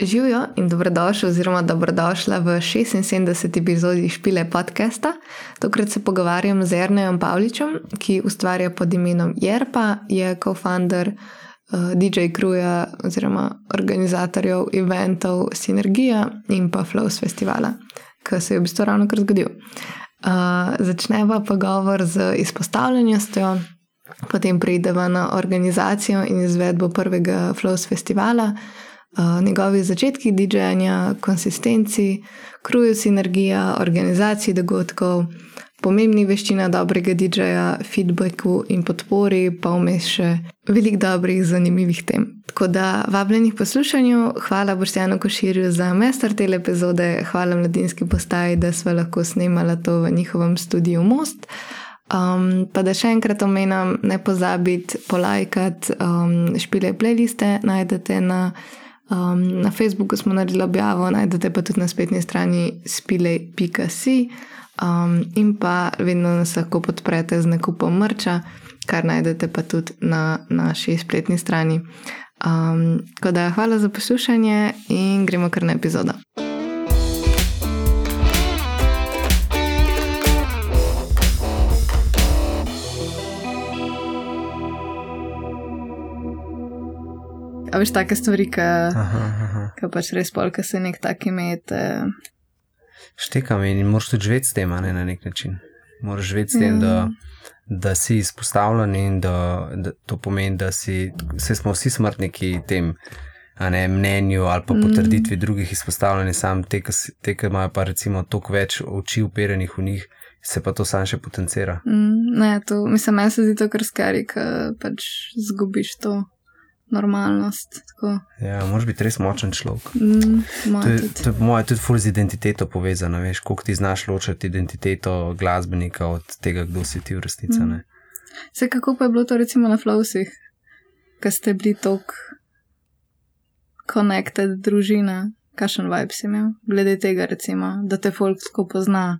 Živijo in dobrodošli, oziroma dobrodošla v 76. epizodi Špile podcasta. Tokrat se pogovarjam z Ernejem Pavličem, ki ustvarja pod imenom Jerpa, je co-founder uh, DJ Kruja oziroma organizatorjev eventov Synergija in pa Flows festivala, ki se je v bistvu ravno kar zgodil. Uh, začneva pogovor z izpostavljenostjo, potem prideva na organizacijo in izvedbo prvega Flows festivala njegovi začetki DJ-ja, konsistenci, kruju sinergija, organizaciji dogodkov, pomembni veščina dobrega DJ-ja, feedbacku in podpori, pa vmes še veliko dobrih, zanimivih tem. Tako da vabljenih poslušanju, hvala Boštjanu Koširju za mester te epizode, hvala mladinski postaji, da smo lahko snemali to v njihovem studiu Most. Um, pa da še enkrat omenjam, ne pozabite polajkati um, špile playliste, najdete na. Um, na Facebooku smo naredili objavo, najdete pa tudi na spletni strani spilej.si um, in pa vedno nas lahko podprete z nakupom mrča, kar najdete pa tudi na naši spletni strani. Um, da, hvala za poslušanje in gremo kar na epizodo. A veš, take stvari, ki pač res polka se nek tak imet. Eh. Štekam in moraš tudi živeti s tem, ne na nek način. Moraš živeti s tem, mm. da, da si izpostavljen in da, da to pomeni, da si, smo vsi smrtniki tem. Ne, mnenju ali pa potrditvi mm. drugih izpostavljenih, samo te, ki imajo pa recimo toliko več oči uperenih v njih, se pa to sam še potencira. Mm, ne, to, mislim, meni se zdi to kar skari, ki pač zgubiš to normalnost. Tako. Ja, moraš biti res močen človek. Mm, to je, to je moja tudi fuz identiteto povezana, veš, koliko ti znaš ločiti identiteto glasbenika od tega, kdo si ti v resnici. Mm. Se kako pa je bilo to recimo na Flowsih, ki ste bili tako connected družina, kakšen vibe si imel, glede tega recimo, da te folk tako pozna.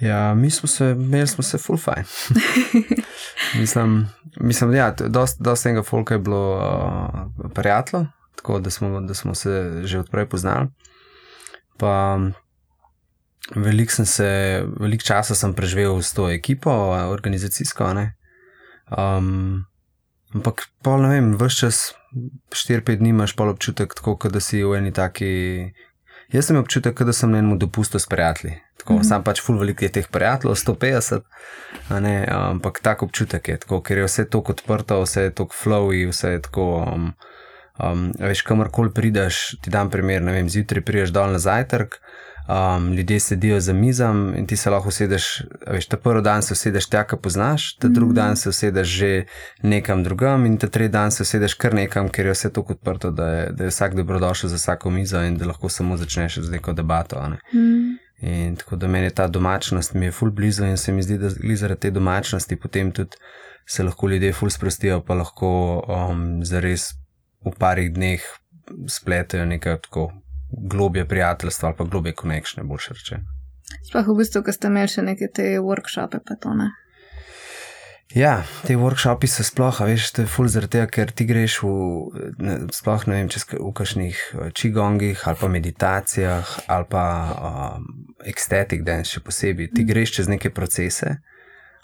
Ja, mi smo se, imeli smo se full fine. mislim, mislim, ja, dosta enega folka je bilo uh, prijatelj, tako da smo, da smo se že odprej poznali. Pa veliko sem se, veliko časa sem preživel s to ekipo, organizacijsko. Um, ampak, pol ne vem, vse čas, 4-5 dni imaš pol občutek, tako da si v eni taki Jaz sem občutek, da sem na enem dopustu s prijatelji. Tako, mm -hmm. Sam pač ful veliko je teh prijateljev, 150, ne, ampak tak občutek je, tako, ker je vse tako odprto, vse je tako flowy, vse je tako. Um, um, veš, kamorkoli prideš, ti dam primer, ne vem, zjutraj prideš dol na zajtrk um, ljudje sedijo za mizom in ti se lahko usedeš. Veš, ta prvi dan se usedeš tja, ki poznaš, ta mm. drugi dan se usedeš že nekam drugam, in ta tretji dan se usedeš kar nekam, ker je vse tako odprto, da je, da je vsak dobrodošel za vsako mizo in da lahko samo začneš z neko debato. Ne? Mm. In tako da meni ta domačnost mi je ful blizu in se mi zdi, da zaradi te domačnosti potem tudi se lahko ljudje ful sprostijo, pa lahko um, zares v parih dneh spletajo nekaj tako globje prijateljstva ali pa globje konekšne, boljše reče. Sploh v bistvu, ko ste imeli še neke te workshope, pa to ne. Ja, te workshopi so sploh, veš, to je ful zaradi tega, ker ti greš v, ne, sploh ne vem, čez, v kakšnih čigongih eh, ali pa meditacijah ali pa um, ecstatic dance še posebej. Ti greš čez neke procese,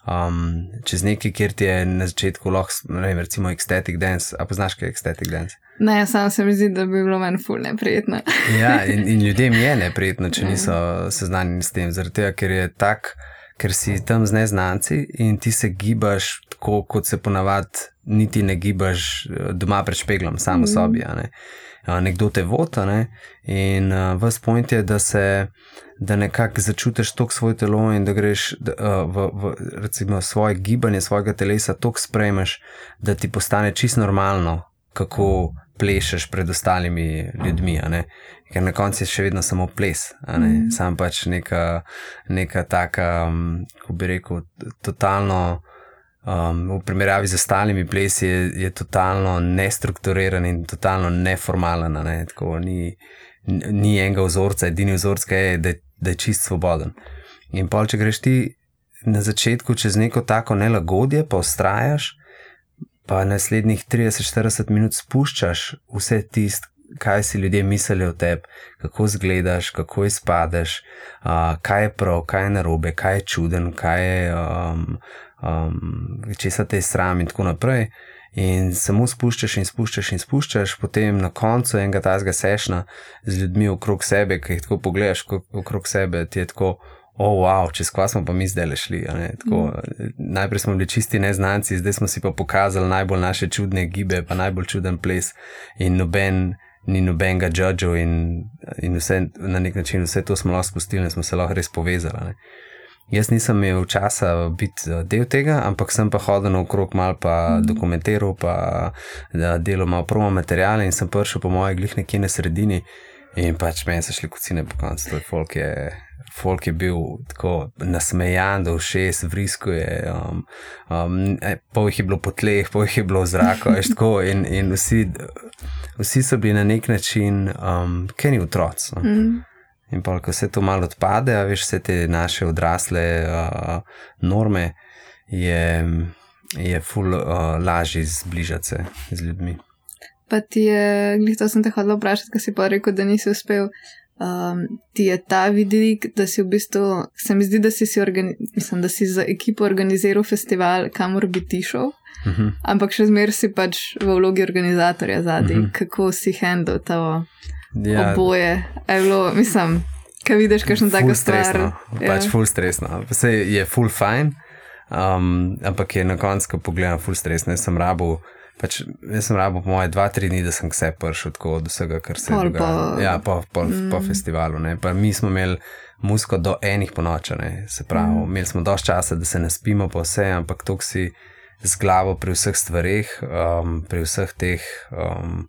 um, čez nekaj, kjer ti je na začetku lahko, ne vem, recimo ecstatic dance, a poznaš kaj je ecstatic dance? Ne, samo se mi zdi, da bi bilo meni ful neprijetno. ja, in, in ljudem je neprijetno, če niso seznanjeni s tem, zaradi tega, ker je tak, ker si tam z neznanci in ti se gibaš tako, kot se ponavadi niti ne gibaš eh, doma pred špeglom, samo mm. sobi. Ne? Nekdo te vota ne? in uh, vas point je, da se. Da nekako začutiš to svoje telo in da greš da, uh, v, v recimo, svoje gibanje, svojega telesa, tako sprejmeš, da ti postane čisto normalno, kako plešeš pred ostalimi ljudmi, ker na koncu je še vedno samo ples, mm. sam pač neka, neka taka, um, kako bi rekel, totalno. Um, v primerjavi z ostalimi plesi je, je totalno nestrukturiran in totalno neformalen. Ne? Tako, ni, ni enega vzorca, edini vzorc je, da, da je čist svoboden. In pol, če greš ti na začetku čez neko tako nelagodje, pa ustrajaš, pa naslednjih 30-40 minut spuščaš vse tisto, kaj si ljudje mislijo o tebi, kako izgledaš, kako izpadeš, uh, kaj je prav, kaj je narobe, kaj je čuden, kaj je, um, um, če se te sram in tako naprej. In samo spuščaš in spuščaš in spuščaš, potem na koncu enega tazga sešna z ljudmi okrog sebe, ki jih tako pogledaš okrog sebe, ti je tako oh, wow, čez kva smo pa mi zdaj le šli. Tako, mm. Najprej smo bili čisti neznanci, zdaj smo si pa pokazali najbolj naše čudne gibe, pa najbolj čuden ples in noben. Ni nobenega judžu, in, in vse, na nek način vse to smo lahko spustili, in smo se lahko res povezali. Ne. Jaz nisem imel časa biti eh, del tega, ampak sem pa hodil naokrog, malo pa mm. dokumentiral, pa delal malo promo materijale in sem prišel po mojih glih nekje na sredini in pač meni so šli kocine po koncu, to je folk je folk je bil tako nasmejan, da vse z vrisko je. Um, um, e, pol jih je bilo po tleh, pol jih je bilo v zraku, tako, in, in vsi, vsi so bili na nek način, um, kaj ni otroci. No? Mm. In pa, ko se to malo odpade, a veš, vse te naše odrasle uh, norme, je, je ful uh, lažje zbližati se z ljudmi. Pa ti je, glih to sem te hodila vprašati, kaj si pa rekel, da nisi uspel um, ti je ta vidik, da si v bistvu, se mi zdi, da si, si, mislim, da si za ekipo organiziral festival, kamor bi ti šel, uh mhm. -huh. ampak še zmeraj si pač v vlogi organizatorja zadnji, uh mhm. -huh. kako si handel to ja. oboje. Bilo, mislim, kaj vidiš, kakšno tako stvar. Pač ja. full stresno, vse je full fine. Um, ampak je na koncu, ko pogledam, full stress, ne sem rabo. Pač, jaz sem rabo, po moje, dva, tri dni, da sem vse prišel od vsega, kar se je dogajalo. Ja, po, po, mm. po festivalu. Mi smo imeli musko do enih ponočene, se pravi, mm. imeli smo dovolj časa, da se ne spimo po vse, ampak to si z glavo pri vseh stvarih, um, pri vseh teh um,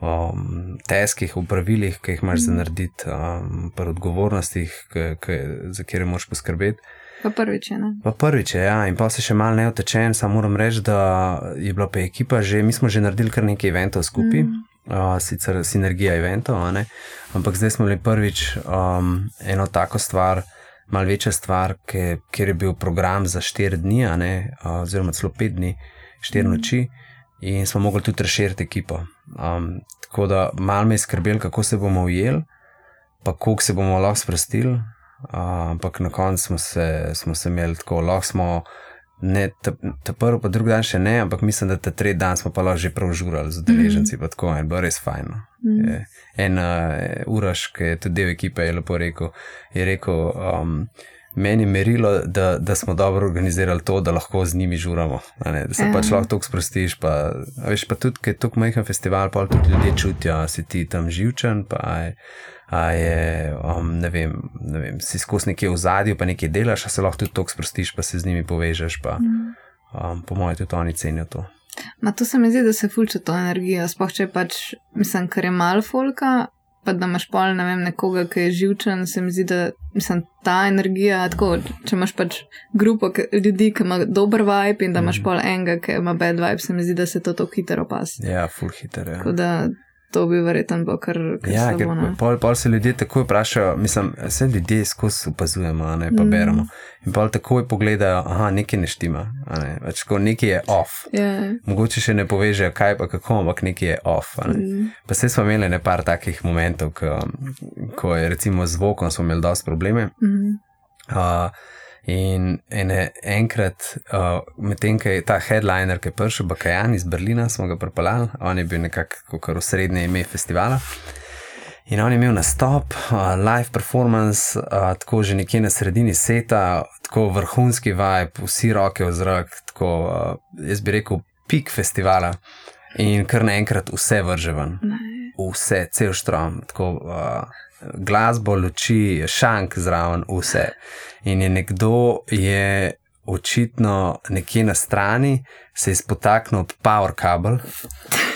um, teskih upravilih, ki jih imaš mm. za narediti, um, pri odgovornostih, k, k, za kere moraš poskrbeti. Pa prvič je. Pa prvič je, ja. in pa se še malo neotečen, samo moram reči, da je bila pa ekipa že, mi smo že naredili kar nekaj eventov skupaj, mm. uh, sicer sinergija eventov, ampak zdaj smo bili prvič um, eno tako stvar, malo večja stvar, ke, kjer je bil program za štiri dni, uh, oziroma celo pet dni, štiri mm. noči. In smo mogli tudi reširiti ekipo. Um, tako da malo me je skrbelo, kako se bomo ujeli, pa koliko se bomo lahko sprostili, ampak na koncu smo se, smo se imeli tako, lahko smo. Ne, ta, ta prvi, pa drugi dan še ne, ampak mislim, da ta tretji dan smo pa lahko že prav žurali z udeleženci, mm -hmm. tako je bilo res fajn. No. Mm -hmm. En uh, uraš, ki je tudi del ekipe, je lepo rekel, je rekel, um, meni merilo, da, da smo dobro organizirali to, da lahko z njimi žuramo, ne, da se -hmm. pač lahko tako sprostiš. Pa, veš, pa tudi, ker je tako majhen festival, pa tudi ljudje čutijo, da si ti tam živčen. Pa, je, a je, um, ne, vem, ne vem, si skozi nekaj v zadju, pa nekaj delaš, a se lahko tudi tako sprostiš, pa se z njimi povežeš. Pa, mm. um, po mojem, tudi oni cenijo to. Ma to se mi zdi, da se fulče to energijo, sploh če pač, mislim, kar je malo folka. Pa da imaš pol, ne vem, nekoga, ki je živčen, se mi zdi, da mislim, ta energija, tako, če imaš pač grupo ljudi, ki ima dober vibe in da imaš mm. pol enega, ki ima bad vibe, se mi zdi, da se to tako hitro opasi. Ja, full hitro. Ja. Tako da To bi verjetno bilo kar nekaj. Ja, ker pol, pol se ljudje takoj vprašajo, mislim, vse ljudje skozi opazujemo, ne pa mm. beremo. In pol takoj pogledajo, da nekaj ne štima, ne, več kot nekaj je off. Yeah. Ja. Mogoče še ne povežejo, kaj pa kako, ampak nekaj je off. Mm. Pa se smo imeli nekaj takih momentov, ko, ko je recimo z zvokom smo imeli dosti probleme. Mm. Uh, In ene, enkrat, uh, medtem ko je ta headliner, ki je prišel, Bakajan iz Berlina, smo ga pripeljali, on je bil nekako v srednje ime festivala. In on je imel nastop, uh, live performance, uh, tako že nekje na sredini sveta, tako vrhunski vibe, vsi roke v zrak, tako uh, jaz bi rekel, pik festivala. In kar naenkrat vse vrže ven, vse, cel štrom. Tako, uh, glasbo, luči, šank zraven, vse. In je nekdo, je očitno nekje na strani, se je spotaknil ob power kabel.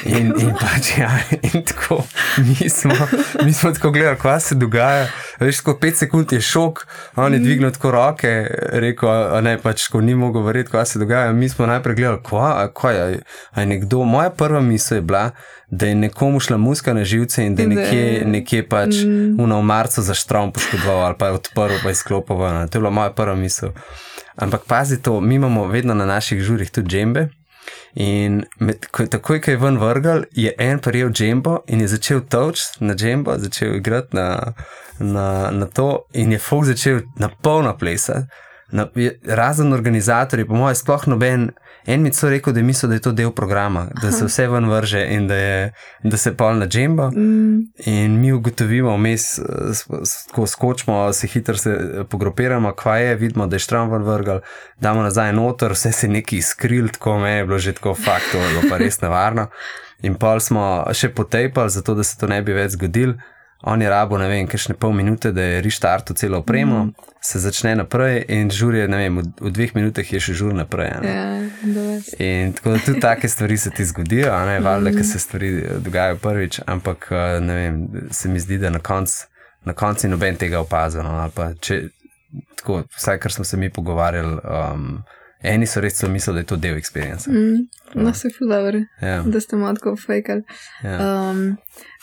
In, in pač, ja, in tako, mi smo, mi smo tako gledali, kaj se dogaja. Veš, ko pet sekund je šok, on je mm. dvignil tako roke, rekel, a ne, pač, ko ni mogel verjeti, kaj se dogaja. Mi smo najprej gledali, kaj, kaj je, je nekdo. Moja prva misel je bila, da je nekomu šla muska na živce in da je nekje, nekje pač mm. v marcu za štrom poškodoval ali pa je odprl, pa je sklopil. To je bila moja prva misel. Ampak pazi to, mi imamo vedno na naših žurih tudi džembe. In med, ko, takoj, ko je ven vrgel, je en prijel džembo in je začel toč na džembo, začel igrati na, na, na to, in je folk začel na polno plesati. Na, razen organizatorji, po mojem, sploh noben, en mi je rekel, da je mislil, da je to del programa, da se vse ven vrže in da, je, da se pol na džembo. Mm. In mi ugotovimo, vmes, ko skočimo, se hitro se pogrupiramo, kvaj je, vidimo, da je štrom ven vrgal, damo nazaj noter, vse se je neki skril, tako me je bilo že tako fakt, to je bilo pa res nevarno. In pol smo še potejpali, zato da se to ne bi več zgodilo on je rabo, ne vem, kakšne pol minute, da je reštartil celo opremo, mm. se začne naprej in žur je, ne vem, v, v dveh minutah je še žur naprej. Ja, in tako da tudi take stvari se ti zgodijo, ne valjda, mm. ker se stvari dogajajo prvič, ampak eh, ne vem, se mi zdi, da na koncu na konc noben tega opazil. No, tako, vsaj kar smo se mi pogovarjali. Um, Eni so res mislili, da je to del experience. Mm, no, se je dobro, yeah. da ste malo tako fejkali. Yeah. Um,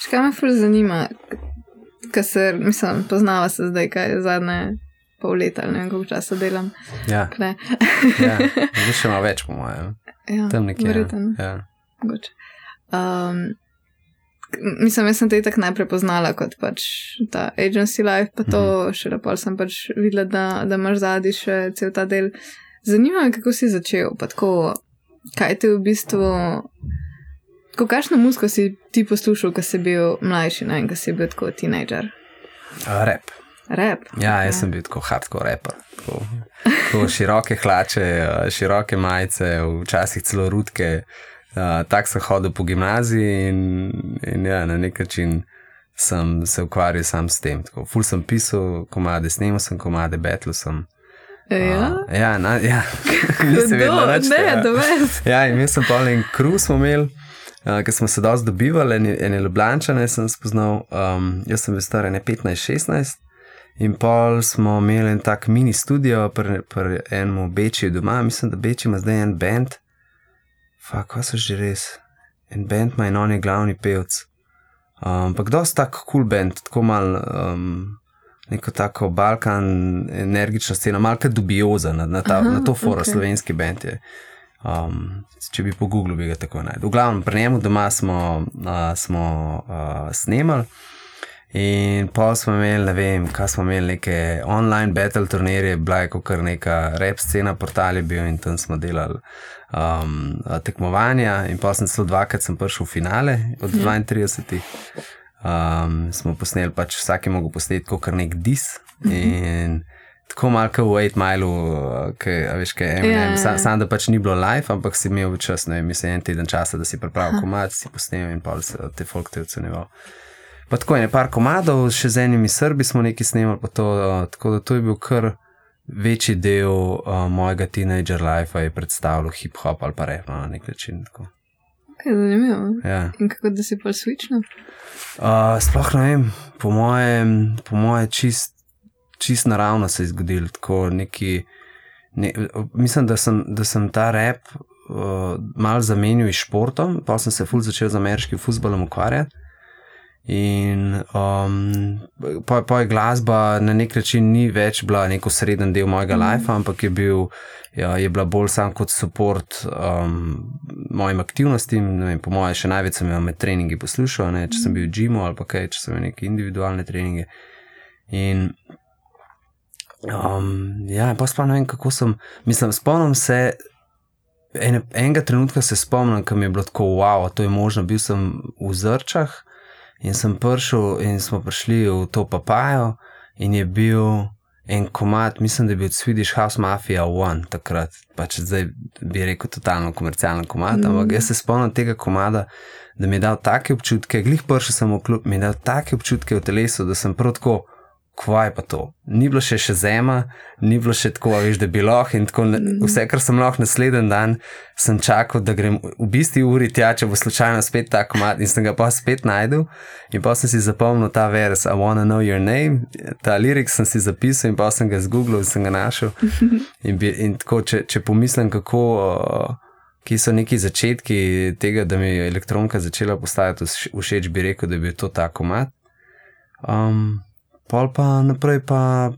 še kaj me ful zanima, ker se, mislim, poznava se zdaj, kaj je zadnje pol leta ali nekaj časa delam. Ja. ja. Zdaj še ima več, po mojem. Ja, tam nekje. Verjetno. Ja. Um, mislim, jaz sem te tako najprej poznala kot pač ta agency life, pa to mm -hmm. še lepo sem pač videla, da, da imaš zadnji še cel ta del. Zanima me, kako si začel, pa tako, kaj te v bistvu. Ko kakšno muziko si ti poslušal, ko si bil mlajši no, in ko si bil tako teenager? Uh, rap. Rap. Ja, jaz ja. sem bil tako hardcore raper. Tako, tako široke hlače, široke majice, včasih celo rudke. Uh, Tako sem hodil po gimnaziji in, in ja, na nek način sem se ukvarjal sam s tem. Tako, ful sem pisal, komade snimal sem, komade betlu sem. Ja, uh, ja, na, ja. nisem vedel, da je to nekaj. Ja, imel sem pa en kruz, smo imeli, uh, ki smo se dosti dobivali, ene, ene Ljubljančane sem spoznal. Um, jaz sem bil star 15-16 in pol smo imeli en tak mini studio pri pr enem Bečiju doma. Mislim, da Beč ima zdaj en bend. Fak, kaj so že res? En bend ima in on je glavni pevc. Um, ampak dosti tak kul cool bend, tako mal. Um, neko tako Balkan, energična scena, malce dubioza na, na, ta, Aha, na to forum, okay. slovenski bend. Um, če bi po Googlu bi ga tako najdel. V glavnem, pri njemu doma smo, uh, smo uh, snemali. In pa smo imeli, ne vem, kaj smo imeli, neke online battle turnirje, bila je kot neka rep scena, portal je bil in tam smo delali um, tekmovanja. In pa sem celo dvakrat prišel v finale od 32. Um, smo posneli, pač vsak je mogel posneti kot nek dis. In tako malo v 8 milu, ki veš, kaj je. Yeah. Sam, sam da pač ni bilo live, ampak si imel čas, ne vem, en teden časa, da si pripravil komat, si posnel in pa se te folk te ocenjeval. Pa tako je, nekaj komadov, še z enimi Srbi smo nekaj snemali, to, tako da to je bil kar večji del uh, mojega teenager life, je predstavljal hip-hop ali pa rep no, na nek način. Tako. Okay, zanimivo. Ja. In kako da si pa switchno? Uh, sploh ne vem, po mojem, po mojem čist, čist naravno se je zgodil. Neki, ne, mislim, da sem, da sem ta rep uh, mal zamenil s športom, pa sem se ful začel z ameriškim futbolom ukvarjati. In um, pa, pa je glasba na nek način ni več bila neko sreden del mojega mm. life, ampak je, bil, ja, je bila bolj sam kot podpor um, mojim aktivnostim. Vem, po mojem, še največ sem jo med treningi poslušal, ne, če sem bil v Džimu ali pa kaj, če sem imel neke individualne treninge. In um, ja, pa spomnim, ne vem, kako sem. Mislim, spomnim se. En, enega trenutka se spomnim, ko mi je bilo tako, wow, to je možno. Bil sem v Zrčah, In sem prišel, in smo prišli v to papajo, in je bil en komat, mislim, da je bil Swedish House Mafia One takrat. Pač zdaj bi rekel, totalno komercialen komat, mm. ampak jaz se spomnim tega komada, da mi je dal take občutke, glih prišel sem v klub, mi je dal take občutke v telesu, da sem prav tako kvaj pa to. Ni bilo še, še zema, ni bilo še tako, veš, da bi lahko in tako. Mhm. Vse, kar sem lahko naslednji dan, sem čakal, da grem v bistvu uri tja, če bo slučajno spet tako mat in sem ga pa spet najdel. In pa sem si zapomnil ta vers, I wanna know your name, ta lirik sem si zapisal in pa sem ga zgooglil in sem ga našel. In, bi, in tako, če, če pomislim, kako. Uh, Ki so neki začetki tega, da mi je elektronka začela postajati všeč, bi rekel, da je bil to tako mat. Um, pol pa naprej, pa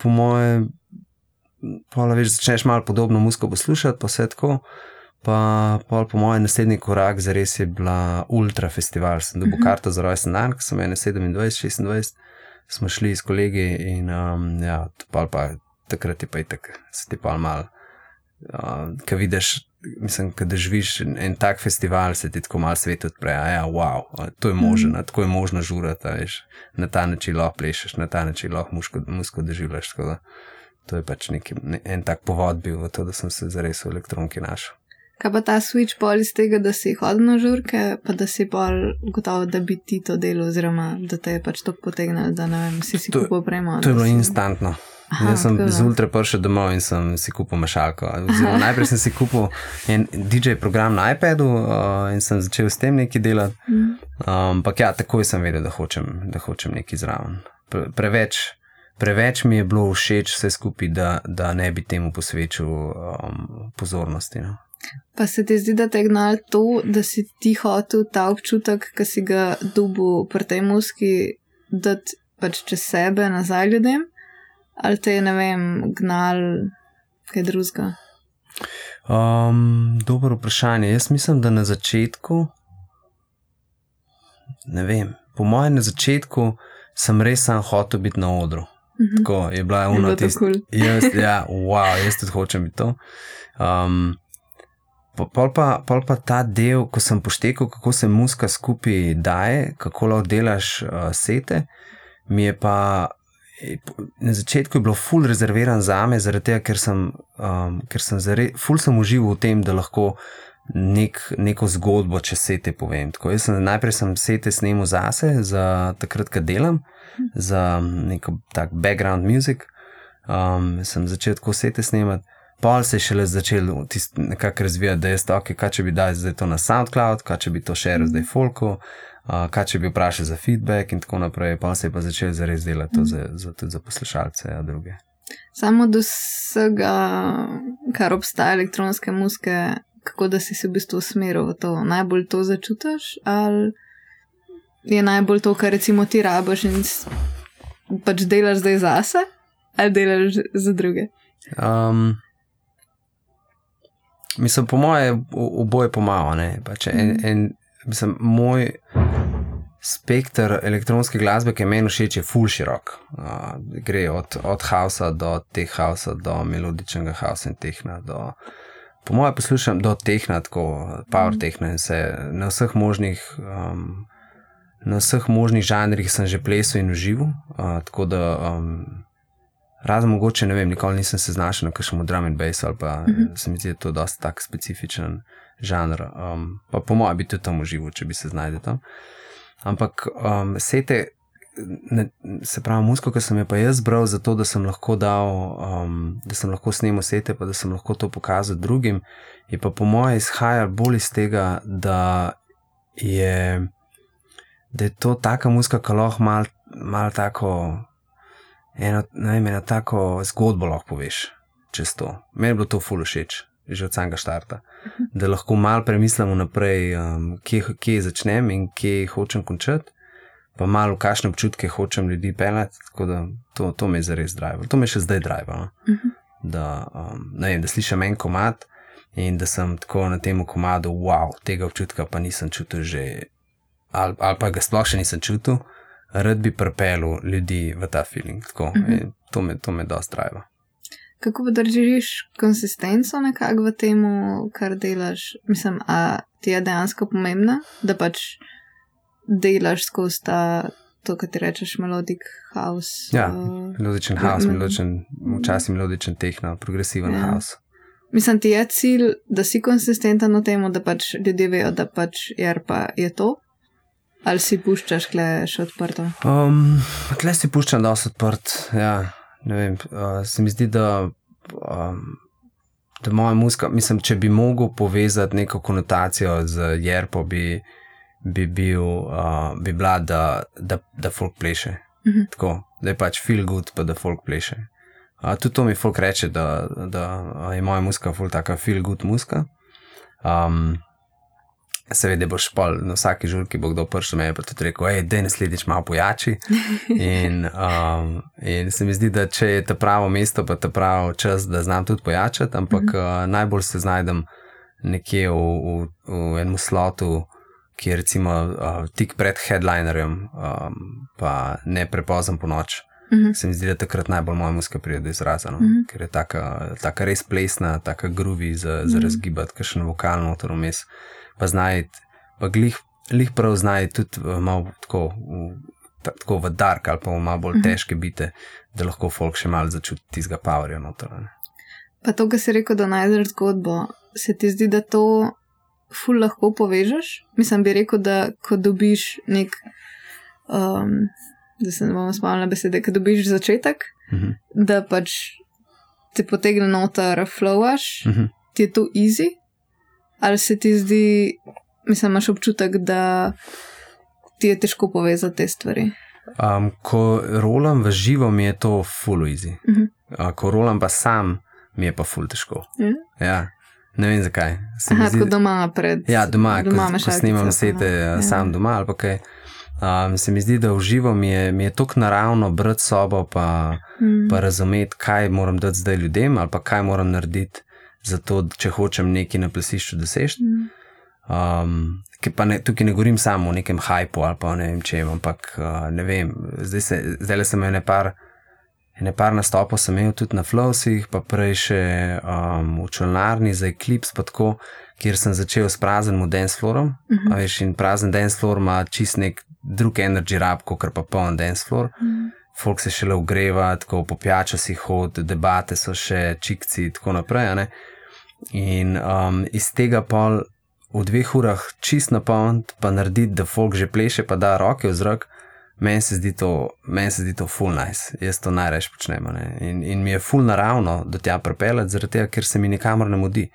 po moje, pol več začneš malo podobno muziko poslušati, pa vse tako. Pa, pol, po mojem, naslednji korak za res je bila Ultra Festival. Sem dobil uh -huh. karto za rojsten dan, ko sem imel 27, 26, smo šli s kolegi in um, ja, pa, pa takrat je pa i tak, se ti pa mal. Uh, Kaj vidiš, mislim, da živiš en tak festival, se ti tako malo svet odpre. Ja, wow, to je možno, mm. tako je možno žurati, na ta način lahko plešeš, na ta način lahko musko doživljaš. To je pač neki, ne, en tak povod bil v to, da sem se zares v elektronki našel. Kaj pa ta switch pol iz tega, da si hodil na žurke, pa da si pol gotovo, da bi ti to delo, oziroma da te je pač to potegnil, da ne vem, si si to, kupil premo. To je bilo si... instantno. Aha, Jaz sem z ultra prišel domov in sem si kupil mašalko. Najprej sem si kupil en DJ program na iPadu uh, in sem začel s tem nekaj delati. Ampak um, ja, takoj sem vedel, da hočem, da hočem nekaj zraven. Pre, preveč, preveč mi je bilo všeč vse skupaj, da, da ne bi temu posvečal um, pozornosti. No. Pa se ti zdi, da te je gnalo to, da si ti hotel ta občutek, ki si ga dubu pri tej muski, da pač čez sebe nazaj ljudem, ali te je, ne vem, gnal kaj drugega? Um, dobro vprašanje. Jaz mislim, da na začetku, ne vem, po mojem na začetku sem res sam hotel biti na odru. Mhm. Tako je bila ena tistih. Cool. Ja, wow, jaz tudi hočem biti to. Um, Pol pa, pol pa ta del, ko sem poštekal, kako se muska skupaj daje, kako lahko delaš uh, sete, mi je pa na začetku bilo ful rezerviran za me, zaradi tega, ker sem, um, ker sem zare, ful sem užival v tem, da lahko nek, neko zgodbo čez sete povem. Tako, sem, najprej sem sete snemal zase, za takrat, ko delam, za neko tak background music, um, sem začel tako sete snemati. Pol se je šele začel nekako razvijati, da je to, okay, kaj če bi dal zdaj to na SoundCloud, kaj če bi to še razdelil zdaj Folku, uh, kaj če bi vprašal za feedback in tako naprej. Pa se je pa začel zares delati to za, za, tudi za poslušalce in ja, druge. Samo do vsega, kar obstaja elektronske muske, kako da si se v bistvu usmeril v to, najbolj to začutiš, ali je najbolj to, kar recimo ti rabiš in pač delaš zdaj zase, ali delaš za druge. Um, Mislim, po mojem, oboje pomaga. Pač en, mm. en, mislim, moj spektr elektronske glasbe, ki je meni všeč, je full širok. Uh, gre od, od hausa do teh hausa, do melodičnega hausa in tehna. Do, po mojem, poslušam do tehna, tako power mm. tehna in vse na vseh možnih. Um, Na vseh možnih žanrih sem že plesal in užival, uh, tako da um, Razen mogoče, ne vem, nikoli nisem se znašel na kakšnem drum and bass ali pa uh mhm. -huh. se mi zdi, da je to dosta tak specifičen žanr. Um, pa po mojem bi tudi tam užival, če bi se znašel tam. Ampak um, sete, ne, se pravi, musko, ki sem jo pa jaz zbral, zato da sem lahko dal, um, da sem lahko snemal sete, pa da sem lahko to pokazal drugim, je pa po mojem izhajal bolj iz tega, da je, da je to taka muska, ki lahko malo mal tako eno, vem, eno tako zgodbo lahko poveš čez to. Meni je bilo to ful všeč, že od samega štarta. Da lahko malo premislimo naprej, um, kje, kje začnem in kje hočem končati, pa malo kakšne občutke hočem ljudi pelati. Tako da to, to me je zares drive. To me še zdaj drive. No? Da, um, vem, da slišim en komat in da sem tako na tem komadu, wow, tega občutka pa nisem čutil že. Ali, ali pa ga sploh še nisem čutil, rad bi pripeljal ljudi v ta feeling. Tako, uh mhm. -huh. To me, to me dosta drive. Kako pa držiš konsistenco nekako v tem, kar delaš? Mislim, a ti je dejansko pomembno, da pač delaš skozi ta, to, kar ti rečeš, melodic house. Ja, uh, melodičen house, melodičen, včasih melodičen tehno, progresiven ja. house. Mislim, ti je cilj, da si konsistenten v tem, da pač ljudje vejo, da pač je pa je to. Ali si puščaš, kle še odprto? Um, kle si puščam, da so odprt. Ja, vem, uh, se mi zdi, da, um, da moja muska, mislim, če bi mogel povezati neko konotacijo z Jerpo, bi, bi, bil, uh, bi bila, da, da, da folk pleše. Uh mhm. -huh. Tako, da je pač feel good, pa da folk pleše. Uh, tudi to mi folk reče, da, da je moja muska ful taka feel good muska. Um, Seveda boš pol na vsaki žurki, bo kdo prišel me in tudi rekel, hej, da naslednjič malo pojači. In, um, in se mi zdi, da če je to pravo mesto, pa to pravo čas, da znam tudi pojačati, ampak mm -hmm. uh, najbolj se znajdem nekje v, v, v enem slotu, ki je recimo uh, tik pred headlinerjem, um, pa ne prepozem po noč. Uh -huh. Se mi zdi, da takrat najbolj moja muska pride do izraza, no? uh -huh. ker je taka, taka res plesna, taka grovi za, za uh -huh. razgibati, ker še na vokalno to vmes. Pa znaj, pa glih, glih prav znaj tudi uh, malo tako. V, Tako v dark ali pa v malo bolj težke bite, da lahko folk še malo začuti tistega powerja. Pa to, kar si rekel, da najdeš zgodbo, se ti zdi, da to ful lahko povežeš? Mislim, bi rekel, da ko dobiš nek, um, da se ne bomo spomnili besede, ko dobiš začetek, uh Mhm. -huh. da pač ti potegne noter, flowaš, uh Mhm. -huh. ti je to easy, ali se ti zdi, mislim, imaš občutek, da ti je težko povezati te stvari. Um, ko rolam v živo, mi je to full easy. Uh -huh. uh, ko rolam pa sam, mi je pa full težko. Ja. Ja, ne vem zakaj. Se Aha, zdi- tako doma pred. Ja, doma, doma ko, ko snimam sete ja. ja. sam doma ali pa kaj. Um, se mi zdi, da v živo mi je, mi je tako naravno brati sobo, pa, Mm. pa razumeti, kaj moram dati zdaj ljudem, ali pa kaj moram narediti, zato, če hočem nekaj na plesišču doseči. Mm. Um, pa ne, tukaj ne govorim samo o nekem hajpu ali pa ne vem čem, ampak uh, ne vem, zdaj, se, zdaj sem imel nepar. Ne par nastopov sem imel tudi na Flowsih, pa prej še um, v čolnarni za Eclipse, pa tako, kjer sem začel s praznim dance floorom. Uh -huh. veš, in prazen dance floor ima čist nek drug energy rab, kot pa poln dance floor. Uh -huh. Folk se šele ugreva, tako po pijačo si hod, debate so še čikci in tako naprej. ne. In um, iz tega pol v dveh urah čist napolniti, pa narediti, da folk že pleše, pa da roke v zrak. Meni se zdi to, meni se zdi to full nice, jaz to najraje počnem. a ne. In, in mi je full naravno do tja pripeljati, zaradi tega, ker se mi nikamor ne mudi.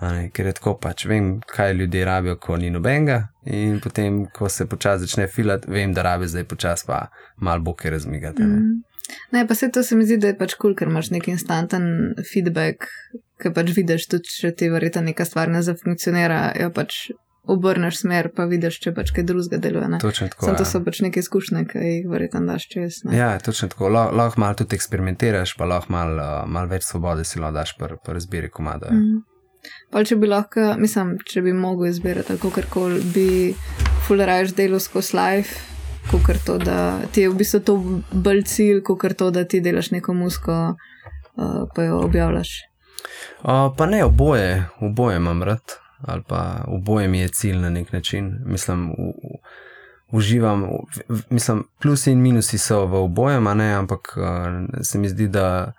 a Ne, ker je tako pač, vem, kaj ljudje rabijo, ko ni nobenega, in potem, ko se počasi začne filati, vem, da rabi zdaj počasi pa malo boke razmigati. a ne. Ne, pa se to se mi zdi, da je pač kul, cool, ker imaš nek instanten feedback, ki pač vidiš, tudi če ti verjeta neka stvar ne zafunkcionira, jo pač obrneš smer, pa vidiš, če pač kaj drugega deluje. ne. Točno tako. Samo to ja. so pač neke izkušnje, ki jih verjetno daš čez. ne. Ja, točno tako. Lah- Lahko malo tudi eksperimentiraš, pa lahko malo uh, mal več svobode si lahko daš pri pri izbiri komada. Mm. Mhm. Pol, če bi lahko, mislim, če bi mogel izbirati tako karkoli, bi fulerajš delo skozi life, kot to, da ti je v bistvu to bolj cilj, kot to, da ti delaš neko musko, uh, pa jo objavljaš. Uh, pa ne, oboje, oboje imam rad, ali pa oboje mi je cilj na nek način. Mislim, u, u, uživam, v, v, mislim, plusi in minusi so v obojem, ampak uh, se mi zdi, da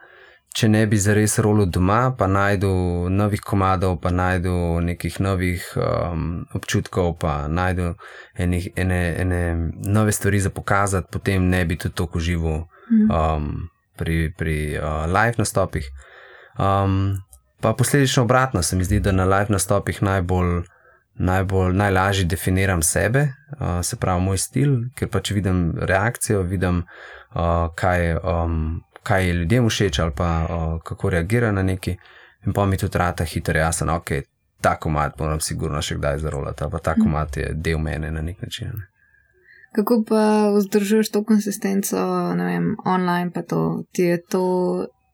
če ne bi zares rolo doma, pa najdu novih komadov, pa najdu nekih novih um, občutkov, pa najdu enih, ene, ene nove stvari za pokazati, potem ne bi tudi toliko užival um, pri, pri uh, live nastopih. Um, pa posledično obratno se mi zdi, da na live nastopih najbolj, najbolj najlažje definiram sebe, uh, se pravi moj stil, ker pač vidim reakcijo, vidim, uh, kaj, um, kaj je ljudem všeč ali pa uh, kako reagira na neki. In pa mi tudi rata hitro jasen, ok, ta komat moram sigurno še kdaj zarolati, pa ta komat je del mene na nek način. Ne. Kako pa vzdržuješ to konsistenco, ne vem, online, pa to ti je to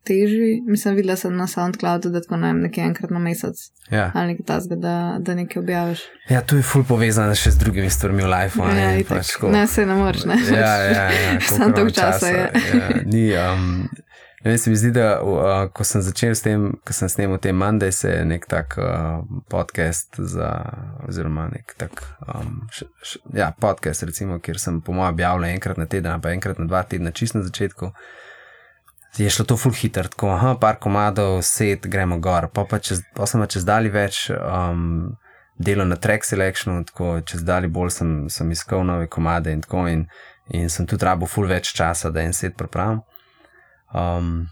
teži? Mislim, videla sem na SoundCloudu, da tako ne vem, nekaj enkrat na mesec Ja. ali nekaj tasga, da, da nekaj objaviš. ja, tu je ful povezano še z drugimi stvarmi v lifeu. a Ja, Ne, itak. pač tako- ne, se ne moreš, ne. Ja, ja, ja. Toliko imam časa je. Ja, ni, um, ne se mi zdi, da uh, ko sem začel s tem, ko sem snemal te Monday, se je nek tak uh, podcast za, oziroma nek tak, um, š, š, ja, podcast, recimo, kjer sem po mojem objavljal enkrat na teden, pa enkrat na dva tedna, čist na začetku. Je šlo to full hitro, tako, aha, par komadov, set, gremo gor, pa, pa, čez, pa sem pa čez dali več um, delo na track selectionu, tako čez dali bolj sem, sem iskal nove komade in tako in, in sem tudi rabo full več časa, da en set pripravim. Um,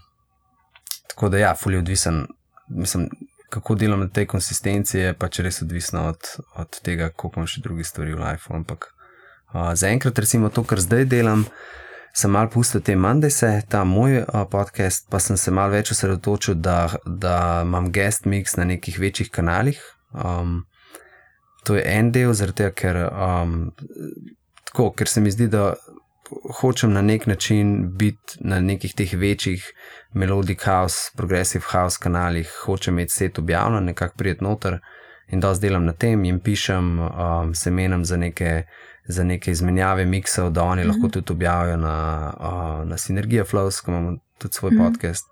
tako da ja, full je odvisen, mislim, kako delam na tej konsistenci, je pač res odvisno od, od tega, koliko imam še drugih stvari v lifeu. Ampak uh, zaenkrat, recimo to, kar zdaj delam, sem mal pustil te Mandese, ta moj uh, podcast, pa sem se mal več osredotočil, da, da imam guest mix na nekih večjih kanalih. Um, to je en del, tega, ker, um, ker se mi zdi, da hočem na nek način biti na nekih teh večjih melodic house, progressive house kanalih, hočem imeti set objavljen, nekako prijet noter in dosti delam na tem, jim pišem, um, se menim za neke. Za neke izmenjave miksov, da oni mm -hmm. lahko tudi objavijo na, uh, na Synergia Flows, ko imamo tudi svoj mm -hmm. podcast.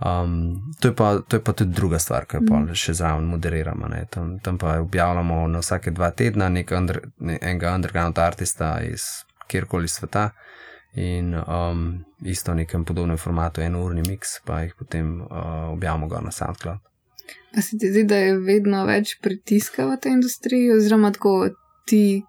Um, to, je pa, to je pa tudi druga stvar, ki jo mm. še zraven moderiramo. Tam, tam pa objavljamo na vsake dva tedna under, ne, enega underground artista iz kjerkoli sveta in um, isto v nekem podobnem formatu, en urni mix, pa jih potem uh, objavimo na SoundCloud. Pa se ti zdi, da je vedno več pritiska v tej industriji, oziroma tako ti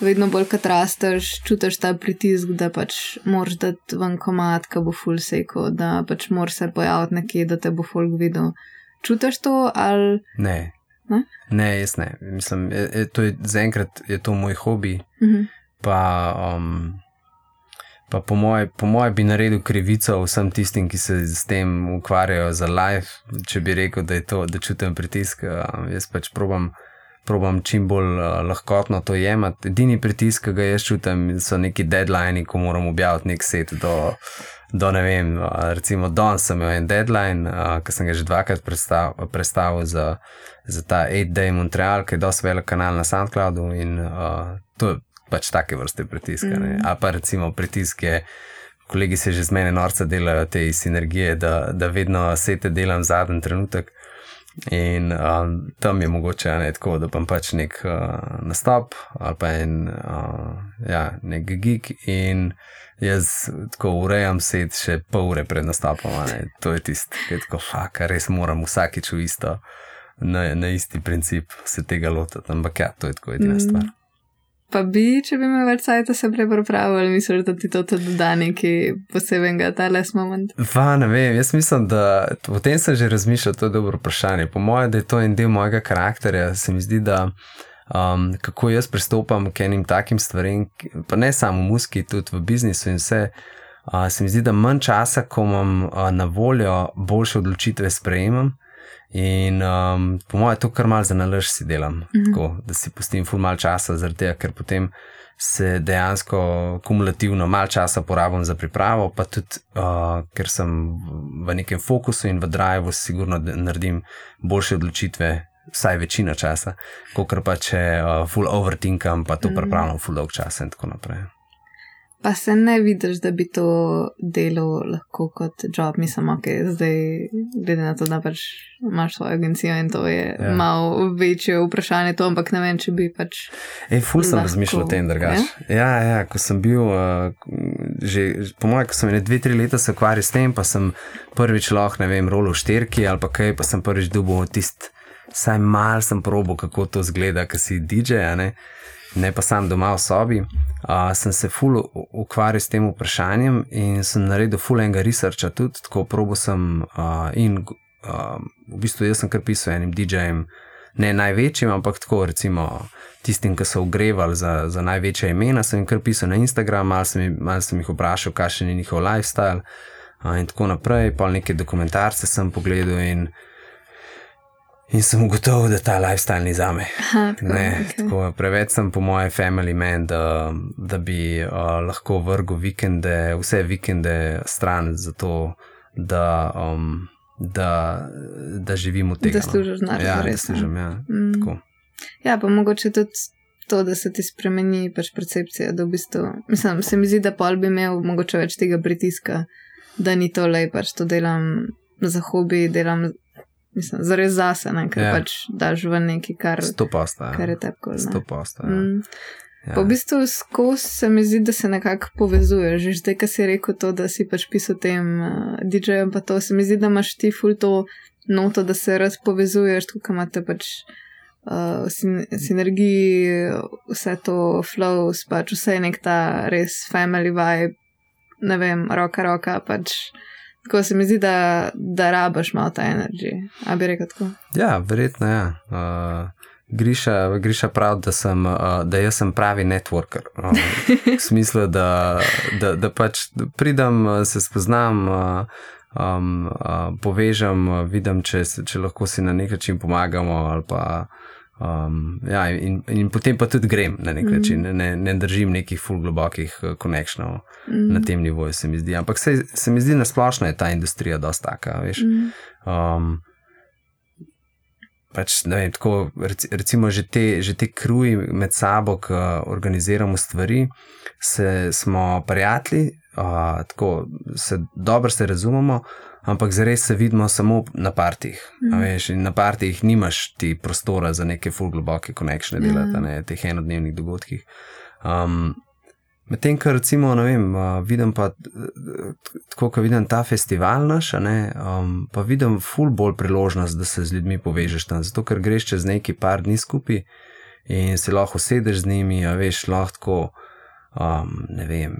vedno bolj kot rasteš, čutiš ta pritisk, da pač moraš dati ven komat, ki bo full seko, da pač moraš se pojaviti nekje, da te bo full videl. Čutiš to ali. Ne. Ne? ne, jaz ne. Mislim, je, je, to je zaenkrat je to moj hobi. Uh mhm. -huh. Pa, um, pa po mojem moje bi naredil krivico vsem tistim, ki se s tem ukvarjajo za life, če bi rekel, da je to, da čutim pritisk. Um, jaz pač probam probam čim bolj uh, lahkotno to jemati. Edini pritisk, ki ga jaz čutim, so neki deadline, ko moram objaviti nek set. Do, do ne vem, uh, recimo, danes sem imel en deadline, uh, ki sem ga že dvakrat predstavil za, za ta 8-day Montreal, ki je dosti velik kanal na SoundCloudu in uh, to je pač take vrste pritiska. Mm. Ali pa recimo pritisk je. Kolegi se že z mene norca delajo te sinergije, da, da vedno sete delam zadnji trenutek. In um, tam je mogoče ne, tako, da pa pač nek uh, nastop ali pa en uh, ja, nek gig in jaz tako urejam set še pol ure pred nastopom. To je tisto, ki je tako, kar res moram vsakič v isto, na, na isti princip se tega lotiti. Ampak ja, to je tako edina mm. stvar. Pa bi, če bi imel več časa, se prej pripravil, mislim, da ti to tudi da neki posebnega, ta les moment. Va, ne vem, jaz mislim, da o tem sem že razmišljal, to je dobro vprašanje. Po mojem, da je to en del mojega karakterja, se mi zdi, da um, kako jaz pristopam k enim takim stvarem, pa ne samo v muski, tudi v biznisu in vse. Uh, se mi zdi, da manj časa, ko imam uh, na voljo, boljše odločitve sprejemam. In um, po mojem, to kar mal za nalož si delam, mm -hmm. tako, da si pustim ful mal časa, tega, ker potem se dejansko kumulativno mal časa porabim za pripravo, pa tudi, uh, ker sem v nekem fokusu in v drivu, sigurno naredim boljše odločitve, vsaj večina časa, kot pa če uh, full overtinkam, pa to mm -hmm. pripravljam full dolg čas in tako naprej pa se ne vidiš, da bi to delo lahko kot job, mislim, ok, zdaj glede na to, da pač imaš svojo agencijo in to je ja. malo večje vprašanje, to, ampak ne vem, če bi pač. Ej, ful sem razmišljal o tem, drugač. Ja? ja, ko sem bil, uh, že po mojem, ko sem ne dve, tri leta se ukvarjal s tem, pa sem prvič lahko, ne vem, rolo v šterki ali pa kaj, pa sem prvič dubo tist. Saj mal sem probo, kako to zgleda, ki si DJ, ne? Ne pa sam doma v sobi uh, sem se ful ukvarjal s tem vprašanjem in sem naredil ful enega researcha tudi, tako probo sem uh, in uh, v bistvu jaz sem kar pisal enim DJ-jem, ne največjim, ampak tako recimo tistim, ki so ogrevali za, za največja imena, sem jim kar pisal na Instagram, malo sem, mal sem jih vprašal, kakšen je njihov lifestyle uh, in tako naprej, pa nekaj dokumentarce sem pogledal in In sem ugotovil, da ta lifestyle ni za me. Okay. Preveč sem, po mojem, family man, da, da bi uh, lahko vrgel vikende, vse vikende stran, zato da, um, da, da živim od tega. Da služiš na ja, res. Služim, ja, mm. ja, pa mogoče tudi to, da se ti spremeni pač percepcija. Da v bistvu, mislim, se mi zdi, da pol bi imel mogoče več tega pritiska, da ni to le, pač to delam za hobi, delam mislim, zares zase, ne, ker ja. pač daš v neki kar. Posta. Ja. Kar je tako. Sto posta. Ja. Mm. Ja. V bistvu skozi se mi zdi, da se nekako povezuješ. Že zdaj, ki si rekel to, da si pač pisal tem uh, DJ-jem, pa to se mi zdi, da imaš ti ful to noto, da se raz povezuješ, tukaj imate pač uh, sin sinergiji, vse to flows, pač vse je nek ta res family vibe, ne vem, roka, roka, pač. Tako se mi zdi, da, da rabaš malo ta energija. A bi rekel tako? Ja, verjetno je. Ja. Uh, Griša, Griša pravi, da, sem, uh, da jaz sem pravi networker. Uh, v smislu, da, da, da pač pridem, se spoznam, uh, um, uh, povežem, uh, vidim, če, če lahko si na nek način pomagamo ali pa. Um, ja, in, in potem pa tudi grem na nek mm. način, ne, ne držim nekih full globokih konekšnjev mm. na tem nivoju, se mi zdi. Ampak se, se mi zdi, da splošno je ta industrija dosta taka. Mm. Um, pač, vem, tako, recimo, že te, že te kruji med sabo, ki organiziramo stvari, se, smo prijatelji, uh, tako se dobro se razumemo, ampak zares se vidimo samo na partih. Mm. Veš, na partih nimaš ti prostora za neke full globoke konekšne delati, mm. ne teh enodnevnih dogodkih. Um, Medtem, kar recimo, ne vem, vidim pa tako, ko vidim ta festival naš, ne, um, pa vidim ful bolj priložnost, da se z ljudmi povežeš tam. Zato, ker greš čez neki par dni skupaj in se lahko sedeš z njimi, a veš, lahko, um, ne vem,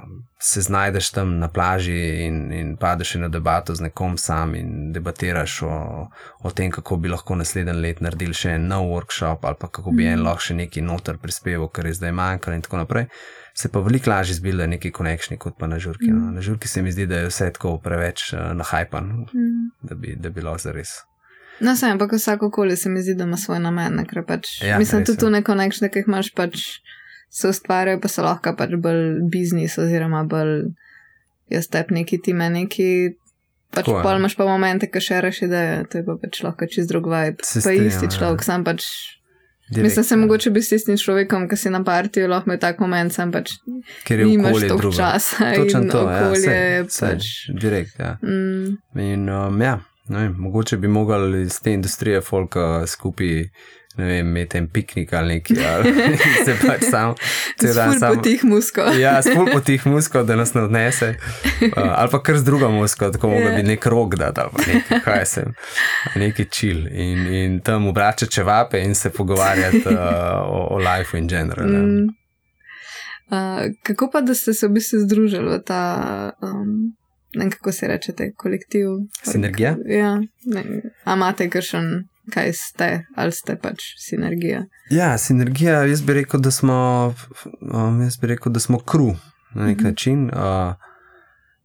um, se znajdeš tam na plaži in, in padeš na debato z nekom sam in debatiraš o, o tem, kako bi lahko naslednji let naredili še en nov workshop ali pa kako bi en mhm. lahko še neki noter prispeval, kar je zdaj manjkalo in tako naprej se pa veliko lažje zbila neki konekšni kot pa na žurki. Mm. No. Na žurki se mi zdi, da je vse tako preveč uh, nahajpan, mm. da bi bilo za res. No, sem, ampak vsako koli se mi zdi, da ima svoj namen. Pač, ja, mislim, tudi tu neko nekšne, ki jih imaš, pač se ustvarjajo, pa so lahko pač bolj biznis oziroma bolj jaz tep neki time neki. Pač Tako, pol imaš pa momente, ki še reši, da je to je pa pač lahko čez drug vibe. Pa isti ja. človek, sam pač Direkt, Mislim, se ja. mogoče bi s tistim človekom, ki si na partiju, lahko imel tak moment, sem pač. Ker je imaš toliko časa. Točno to, ja, okolje, ja, sej, pač. sej, direkt, ja. Mm. In, um, ja, vem, mogoče bi mogli iz te industrije folka skupaj ne vem, imeti en piknik ali nekaj, ali se pač sam. Spul sam, po tih muskov. ja, spul po tih muskov, da nas ne odnese. Uh, ali pa kar z drugo musko, tako yeah. mogo bi nek rok dati, ali pa nekaj, kaj sem, neki čil. In, in tam obračati čevape in se pogovarjati uh, o, o lifeu in general. Mm. Uh, kako pa, da ste se v bistvu združili v ta, um, ne vem, kako se reče, kolektiv? Sinergija? Ja, ne, a imate kakšen kaj ste, ali ste pač sinergija. Ja, sinergija, jaz bi rekel, da smo, um, jaz bi rekel, da smo kru na nek mm -hmm. način. Uh,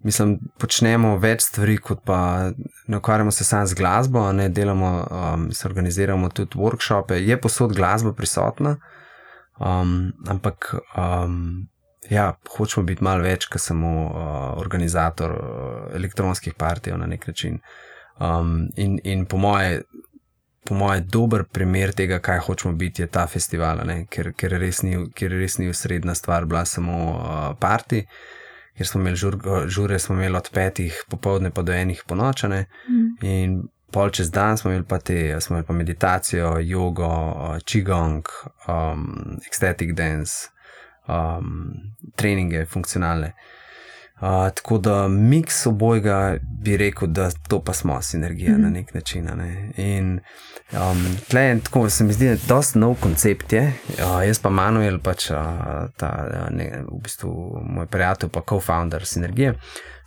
mislim, počnemo več stvari, kot pa ne ukvarjamo se samo z glasbo, ne delamo, um, se organiziramo tudi workshope, je posod glasba prisotna, um, ampak. Um, Ja, hočemo biti malo več, kot samo uh, organizator uh, elektronskih partijev na nek način. Um, in, in po moje, po mojem, dober primer tega, kaj hočemo biti, je ta festival, ker, ker, res ni, ker res ni usredna stvar, bila samo uh, parti, ker smo imeli žur, žure, smo imeli od petih popovdne pa do enih ponočane. Mm. In pol čez dan smo imeli pa te, smo imeli pa meditacijo, jogo, uh, qigong, um, ecstatic dance, um, treninge, funkcionalne. Uh, tako da miks obojega bi rekel, da to pa smo sinergija mm -hmm. na nek način. Ne? In um, tle, tako se mi zdi, da je to dosta nov koncept. Je. Uh, jaz pa Manuel, pač uh, ta, ne, v bistvu moj prijatelj, pa co-founder sinergije,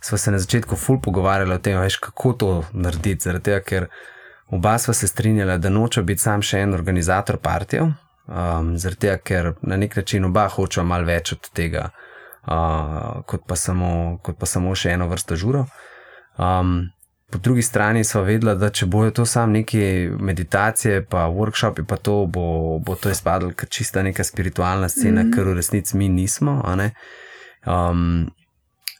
smo se na začetku ful pogovarjali o tem, veš, kako to narediti. Zaradi tega, ker oba sva se strinjala, da noče biti sam še en organizator partijev, um, zaradi tega, ker na nek način oba hočejo malo več od tega uh, kot, pa samo, kot pa samo še eno vrsto žuro. Um, po drugi strani smo vedeli, da če bojo to samo neke meditacije, pa workshopi, pa to bo, bo to izpadlo, ker čista neka spiritualna scena, mm -hmm. ker v resnici mi nismo. Um,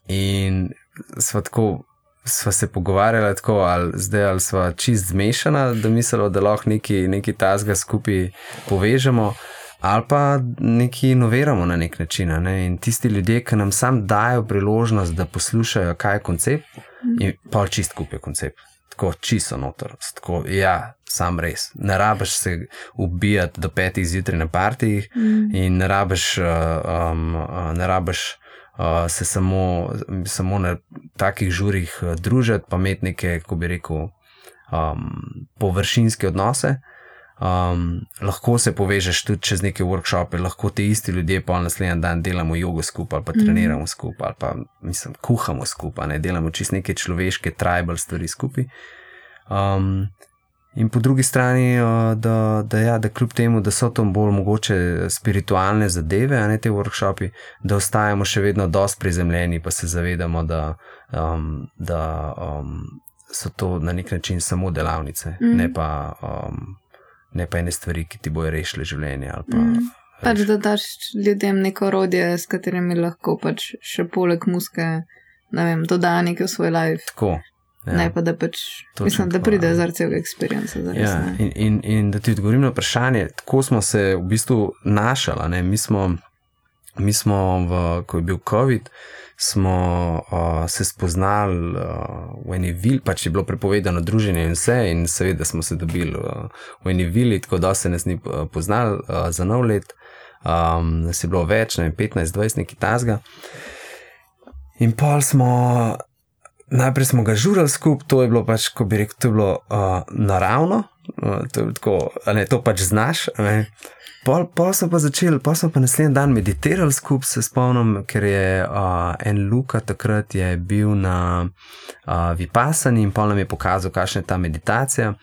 in smo tako. Sva se pogovarjala tako, ali zdaj ali sva čist zmešana, da mislimo, da lahko neki, neki tasga skupaj povežemo ali pa nekaj inoviramo na nek način. Ne? In tisti ljudje, ki nam sam dajo priložnost, da poslušajo, kaj je koncept, in pa čist kupijo koncept. Tako čisto notor. Tako, ja, sam res. Ne rabiš se ubijati do petih zjutraj na partijih mm. in ne rabiš, uh, um, ne rabiš uh, se samo, samo na takih žurih družiti, pa imeti neke, ko bi rekel, um, površinske odnose. Um, lahko se povežeš tudi čez neke workshope, lahko ti isti ljudje pa naslednji dan delamo jogo skupaj ali pa mhm. treniramo skupaj ali pa mislim, kuhamo skupaj, ne delamo čist neke človeške, tribal stvari skupaj. Um, in po drugi strani, uh, da, da, ja, da kljub temu, da so to bolj mogoče spiritualne zadeve, a ne te workshopi, da ostajamo še vedno dosti prizemljeni, pa se zavedamo, da, um, da um, so to na nek način samo delavnice, mm. ne pa. Um, ne pa ene stvari, ki ti bojo rešile življenje. Pa, mm. pač, da daš ljudem neko orodje, s katerimi lahko pač še poleg muske, ne vem, dodajo nekaj v svoj life. Tako. Ja. Ne pa da pač, Točno mislim, da pride ja. zaradi celega experienca. Ja, in, in, in da ti odgovorim na vprašanje, tako smo se v bistvu našali. Mi smo, mi smo v, ko je bil COVID, smo uh, se spoznali uh, v eni vili, pač je bilo prepovedano druženje in vse, in seveda smo se dobili uh, v eni vili, tako da se nas ni poznali uh, za nov let. Um, nas je bilo več, ne 15-20 neki tasga. In pol smo najprej smo ga žurali skupaj, to je bilo pač, ko bi rekel, to je bilo uh, naravno, uh, to, je tako, ne, to pač znaš. Pol, pol smo pa začeli, pol smo pa naslednji dan meditirali skupaj, se spomnim, ker je uh, en Luka takrat bil na uh, Vipasani in pol nam je pokazal, kakšna je ta meditacija.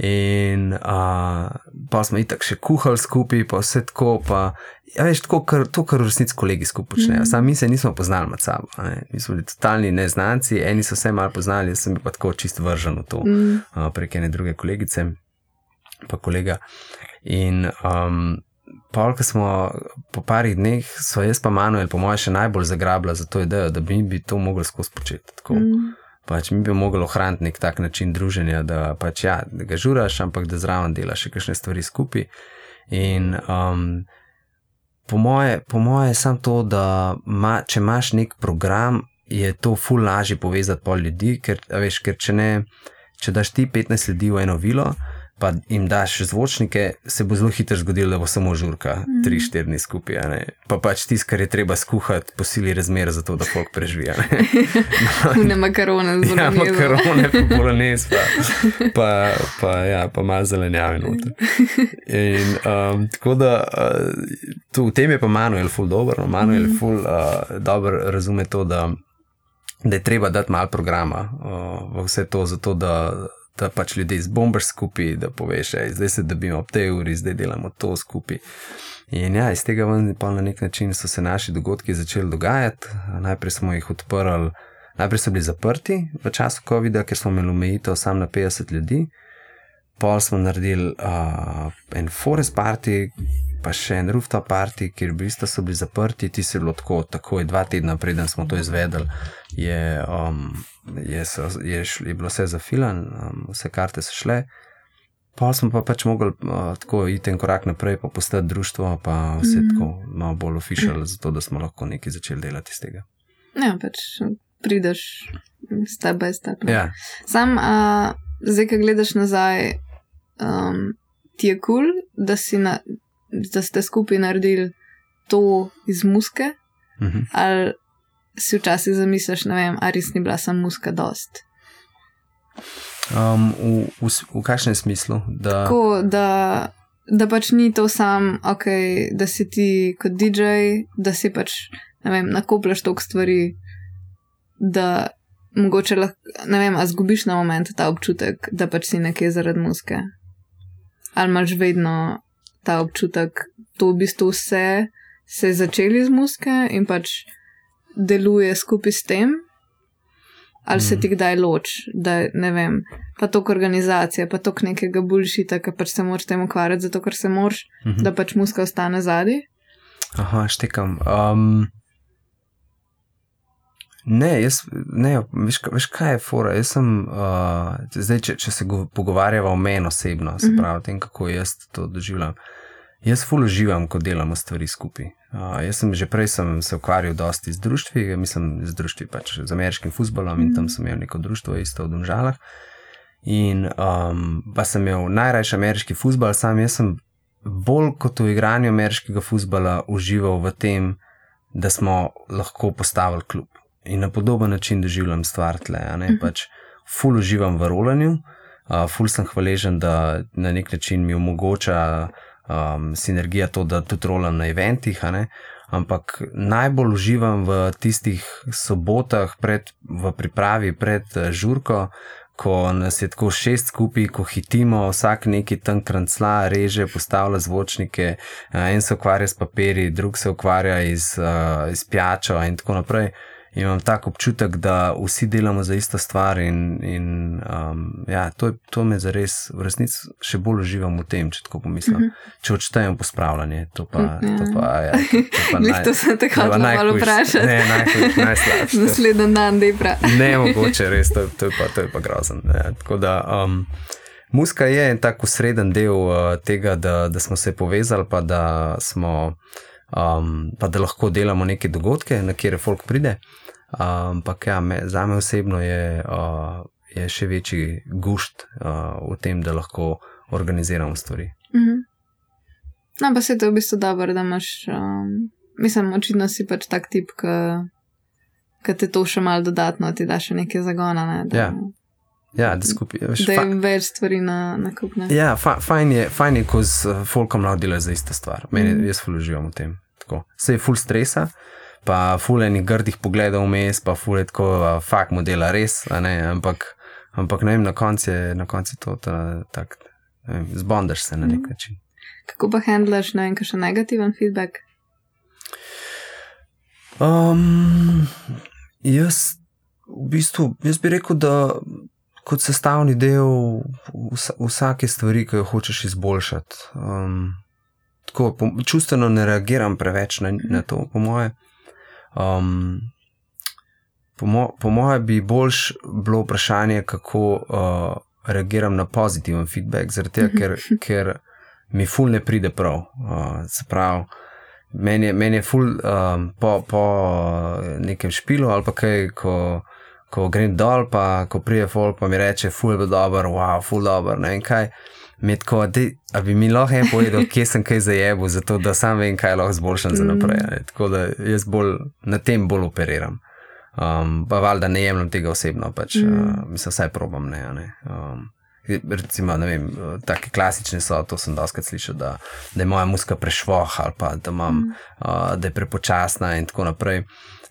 In uh, pa smo itak še kuhali skupaj, pa vse tako, pa Ja, veš, tako, kar, to, kar v resnici kolegi skupaj počnejo. Mm. Sam mi se nismo poznali med sabo, ne? mi smo bili totalni neznanci, eni so se malo poznali, jaz sem pa tako čist vržen v to, mm. uh, prek ene druge kolegice, pa kolega. In um, pol, ko smo po parih dneh, so jaz pa Manuel, po mojem, še najbolj zagrabila za to idejo, da bi mi to mogli skozi početi. Mm. Pač mi bi mogli ohraniti nek tak način druženja, da pač ja, da ga žuraš, ampak da zraven delaš še kakšne stvari skupaj. In um, po moje, po moje je samo to, da ma, če imaš nek program, je to ful lažje povezati pol ljudi, ker, veš, ker če ne, če daš ti 15 ljudi v eno vilo, pa jim daš zvočnike, se bo zelo hitro zgodilo, da bo samo žurka, mm. tri, štiri dni skupaj. Pa pač tisto, kar je treba skuhati, posili razmer za to, da folk preživi. Ne, ne makarone, zelo ja, makarone, pa bolognese, pa, pa, pa, ja, pa malo zelenjave noter. In um, tako da uh, tu, v tem je pa Manuel ful dobro, no? Manuel mm. ful uh, dobro razume to, da, da je treba dati malo programa uh, v vse to, zato da da pač ljudi zbombaš skupaj, da poveš, da zdaj se dobimo ob tej uri, zdaj delamo to skupaj. In ja, iz tega ven, na nek način so se naši dogodki začeli dogajati. Najprej smo jih odprli, najprej so bili zaprti v času COVID-a, ker smo imeli omejitev samo na 50 ljudi. Pol smo naredili uh, en forest party, pa še en rooftop party, kjer bi isto so bili zaprti, ti je bilo tako, takoj dva tedna, preden smo to izvedeli, je, um, je, so, je, šlo, je bilo vse zafilan, um, vse karte so šle. Pa smo pa pač mogli uh, tako iti en korak naprej, pa postati društvo, pa vse mm tako malo bolj oficial, zato da smo lahko nekaj začeli delati iz tega. Ja, pač prideš step by step. Ja. Sam, uh, zdaj, ki gledaš nazaj, um, ti je kul, cool, da si na, da ste skupaj naredili to iz muske, uh mhm. -huh. ali si včasih zamisliš, ne vem, ali res ni bila samo muska dost. Um, v, v, v kakšnem smislu? Da... Tako, da, da pač ni to sam, okay, da si ti kot DJ, da si pač, ne vem, nakopljaš toliko stvari, da mogoče lahko, ne vem, a zgubiš na moment ta občutek, da pač si nekje zaradi muske. Ali imaš vedno ta občutek, da v bistvu vse se je začelo iz muske in pač deluje skupaj s tem, ali mm. se ti kdaj loč, da ne vem, pa to organizacija, pa to nekega bulšita, ki pač se moraš tem ukvarjati, zato ker se moraš, mm -hmm. da pač muska ostane zadnji. Aha, štekam. Um... Ne, jaz, ne, veš, veš, kaj je fora. Jaz sem, uh, zdaj, če, če se pogovarjava o meni osebno, se mhm. pravi, o tem, kako jaz to doživljam. Jaz fully uživam, ko delamo stvari skupaj. Uh, jaz sem že prej sem se ukvarjal dosti z društvi, mislim, z društvi pač z ameriškim futbolom in tam sem imel neko društvo isto v Dunžalah. In um, pa sem imel najrajši ameriški futbol, sam jaz sem bolj kot v igranju ameriškega futbola užival v tem, da smo lahko postavili klub in na podoben način doživljam stvar tle. Uh. -huh. pač fully uživam v rolanju, uh, fully sem hvaležen, da na nek način mi omogoča um, sinergija to, da tudi rolam na eventih. Ampak najbolj uživam v tistih sobotah, pred, v pripravi pred uh, žurko, ko nas je tako šest skupaj, ko hitimo, vsak neki tam krancla, reže, postavlja zvočnike, uh, en se ukvarja s papiri, drug se ukvarja iz, uh, iz pijačo in tako naprej. Imam tak občutek, da vsi delamo za isto stvar. In, in um, ja, to, to me zares, v resnici, še bolj uživam v tem, če tako pomislim. Uh -huh. Če odštejem pospravljanje, to pa, ja. to pa, ja, to pa naj, to se tako zelo malo vpraša. Ne, najhujš, najslabše. Naslednji dan, da je prav. ne, mogoče res, to, to, je, pa, to je pa grozen. Ja, tako da. Um, Muska je en tako sreden del uh, tega, da, da smo se povezali, pa da, smo, um, pa da lahko delamo neke dogodke, na kjer folk pride. Ampak um, ja, me, za me osebno je, uh, je še večji gušt uh, v tem, da lahko organiziramo stvari. Mm -hmm. No, pa se to v bistvu dobro, da imaš, um, mislim, očitno si pač tak tip, ki te to še malo dodatno, ti da še nekaj zagona. Ne, da, ja. Ja, da, skupi, veš, da je več stvari na, na kupne. Ja, fa, fajn je, fajn je, ko z uh, folkom lahko delaš za iste stvari. Meni mm. jaz fuluživam v tem. Tako. Se je full stresa, pa full enih grdih pogledov vmes, pa full je tako, uh, fakt mu dela res, ampak, ampak ne vem, na koncu je na koncu to tako, zbondaš se na nek mm. način. Kako pa handlaš, ne vem, kakšen negativen feedback? Um, jaz, v bistvu, jaz bi rekel, da kot sestavni del vsake stvari, ki jo hočeš izboljšati. Um, tako, po, čustveno ne reagiram preveč na, na to, po moje. Um, po, mo, po moje bi boljš bilo vprašanje, kako uh, reagiram na pozitiven feedback, zato ker, ker mi ful ne pride prav. Uh, se pravi. Meni je, men je ful um, po, po nekem špilu ali pa kaj, ko ko grem dol, pa ko prije folk, pa mi reče, ful je dobro, wow, ful dobro, ne vem kaj. Tako, da bi mi lahko en povedal, kje sem kaj zajebil, zato da sam vem, kaj lahko zboljšam za naprej. Ne. Tako da jaz bolj, na tem bolj operiram. Um, pa valjda ne jemljem tega osebno, pač, mm. uh, mislim, vsaj probam. Ne, ne. Um, recimo, ne vem, take klasične so, to sem doskrat slišal, da, da je moja muska prešvoh ali pa da, imam, mm. uh, da je prepočasna in tako naprej.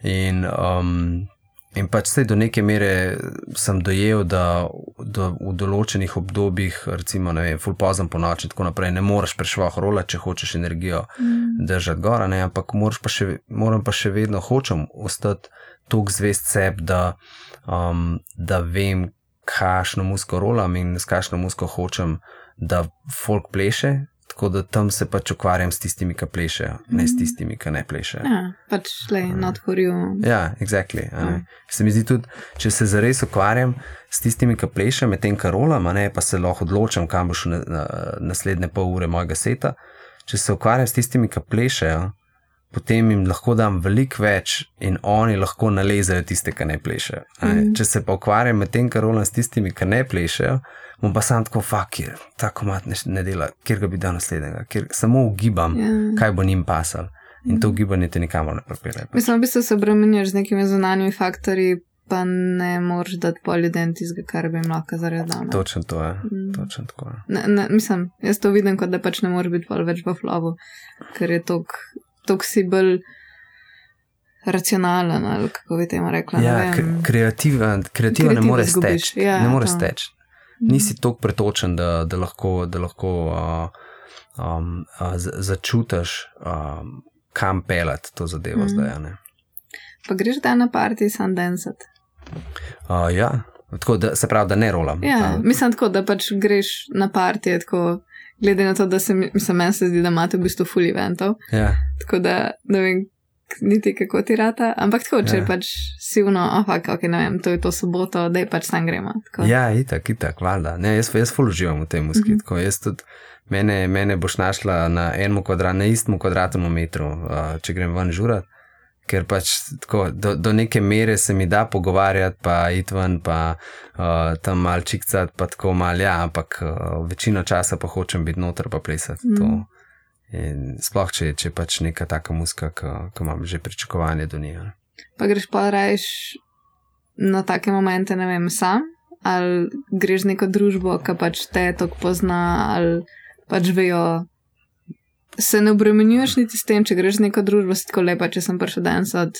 In, um, In pač vse do neke mere sem dojel, da, da v določenih obdobjih, recimo, ne vem, full pozem po noči in tako naprej, ne moreš prešvah rola, če hočeš energijo mm. držati gora, ne, ampak pa še, moram pa še vedno hočem ostati tako zvest seb, da, um, da vem, kakšno musko rolam in s kakšno musko hočem, da folk pleše, Tako da tam se pač ukvarjam s tistimi, ki plešejo, ne s mhm. tistimi, ki ne plešejo. Ja, pač le nadhorju. Ja, exactly. Ja. Se mi zdi tudi, če se zares ukvarjam s tistimi, ki plešejo, medtem ko rolam, ne, pa se lahko odločam, kam boš na, na, naslednje pol ure mojega seta. Če se ukvarjam s tistimi, ki plešejo, potem jim lahko dam veliko več in oni lahko nalezajo tiste, ki ne plešejo. Mm. Če se pa ukvarjam medtem, ko rolam s tistimi, ki ne plešejo bom pa sam tako, fakir, tako mat ne, ne dela, kjer ga bi dal naslednjega, ker samo ugibam, yeah. Ja. kaj bo njim pasal. In to ugibanje te nikamor ne pripelje. Mislim, da se obremeniš z nekimi zunanjimi faktorji, pa ne moreš dati pol ljudi tistega, kar bi jim lahko zaredal. Točno to je. Mm. Točno tako je. Ne, ne, mislim, jaz to vidim, kot da pač ne moreš biti pol več v flovu, ker je tok si bolj. Racionalen, ali kako bi temu rekla. Ja, kreativen, kreativen ne more steči. Ja, ne more steči nisi tako pretočen, da, da lahko, da lahko uh, um, uh, začutiš, um, kam pelati to zadevo mm. zdaj. Ne? Pa greš da na parti sam dancet. Uh, ja, tako da se pravi, da ne rolam. Ja, uh. mislim tako, da pač greš na parti, tako glede na to, da se mi se zdi, da imate v bistvu full eventov. Ja. Tako da ne vem, niti kako ti rata, ampak tako, če ja. pač si vno, ampak ok, ne vem, to je to soboto, da je pač tam gremo. Tako. Ja, itak, itak, valjda. Ne, jaz, jaz ful uživam v tem muskitku. Mm -hmm. Mene, mene boš našla na enem kvadratu, na istem kvadratnem metru, uh, če grem ven žurat, ker pač tako, do, do neke mere se mi da pogovarjati, pa iti ven, pa uh, tam malčikcat, pa tako mal, ja, ampak uh, večino časa pa hočem biti noter, pa plesati. Mm -hmm. In sploh, če, če pač neka taka muska, ki imam že pričakovanje do nje. Pa greš pa rajš na take momente, ne vem, sam, ali greš neko družbo, ki pač te tako pozna, ali pač vejo. Se ne obremenjuješ niti s tem, če greš z neko družbo, si tako lepa, če sem prišel danes od.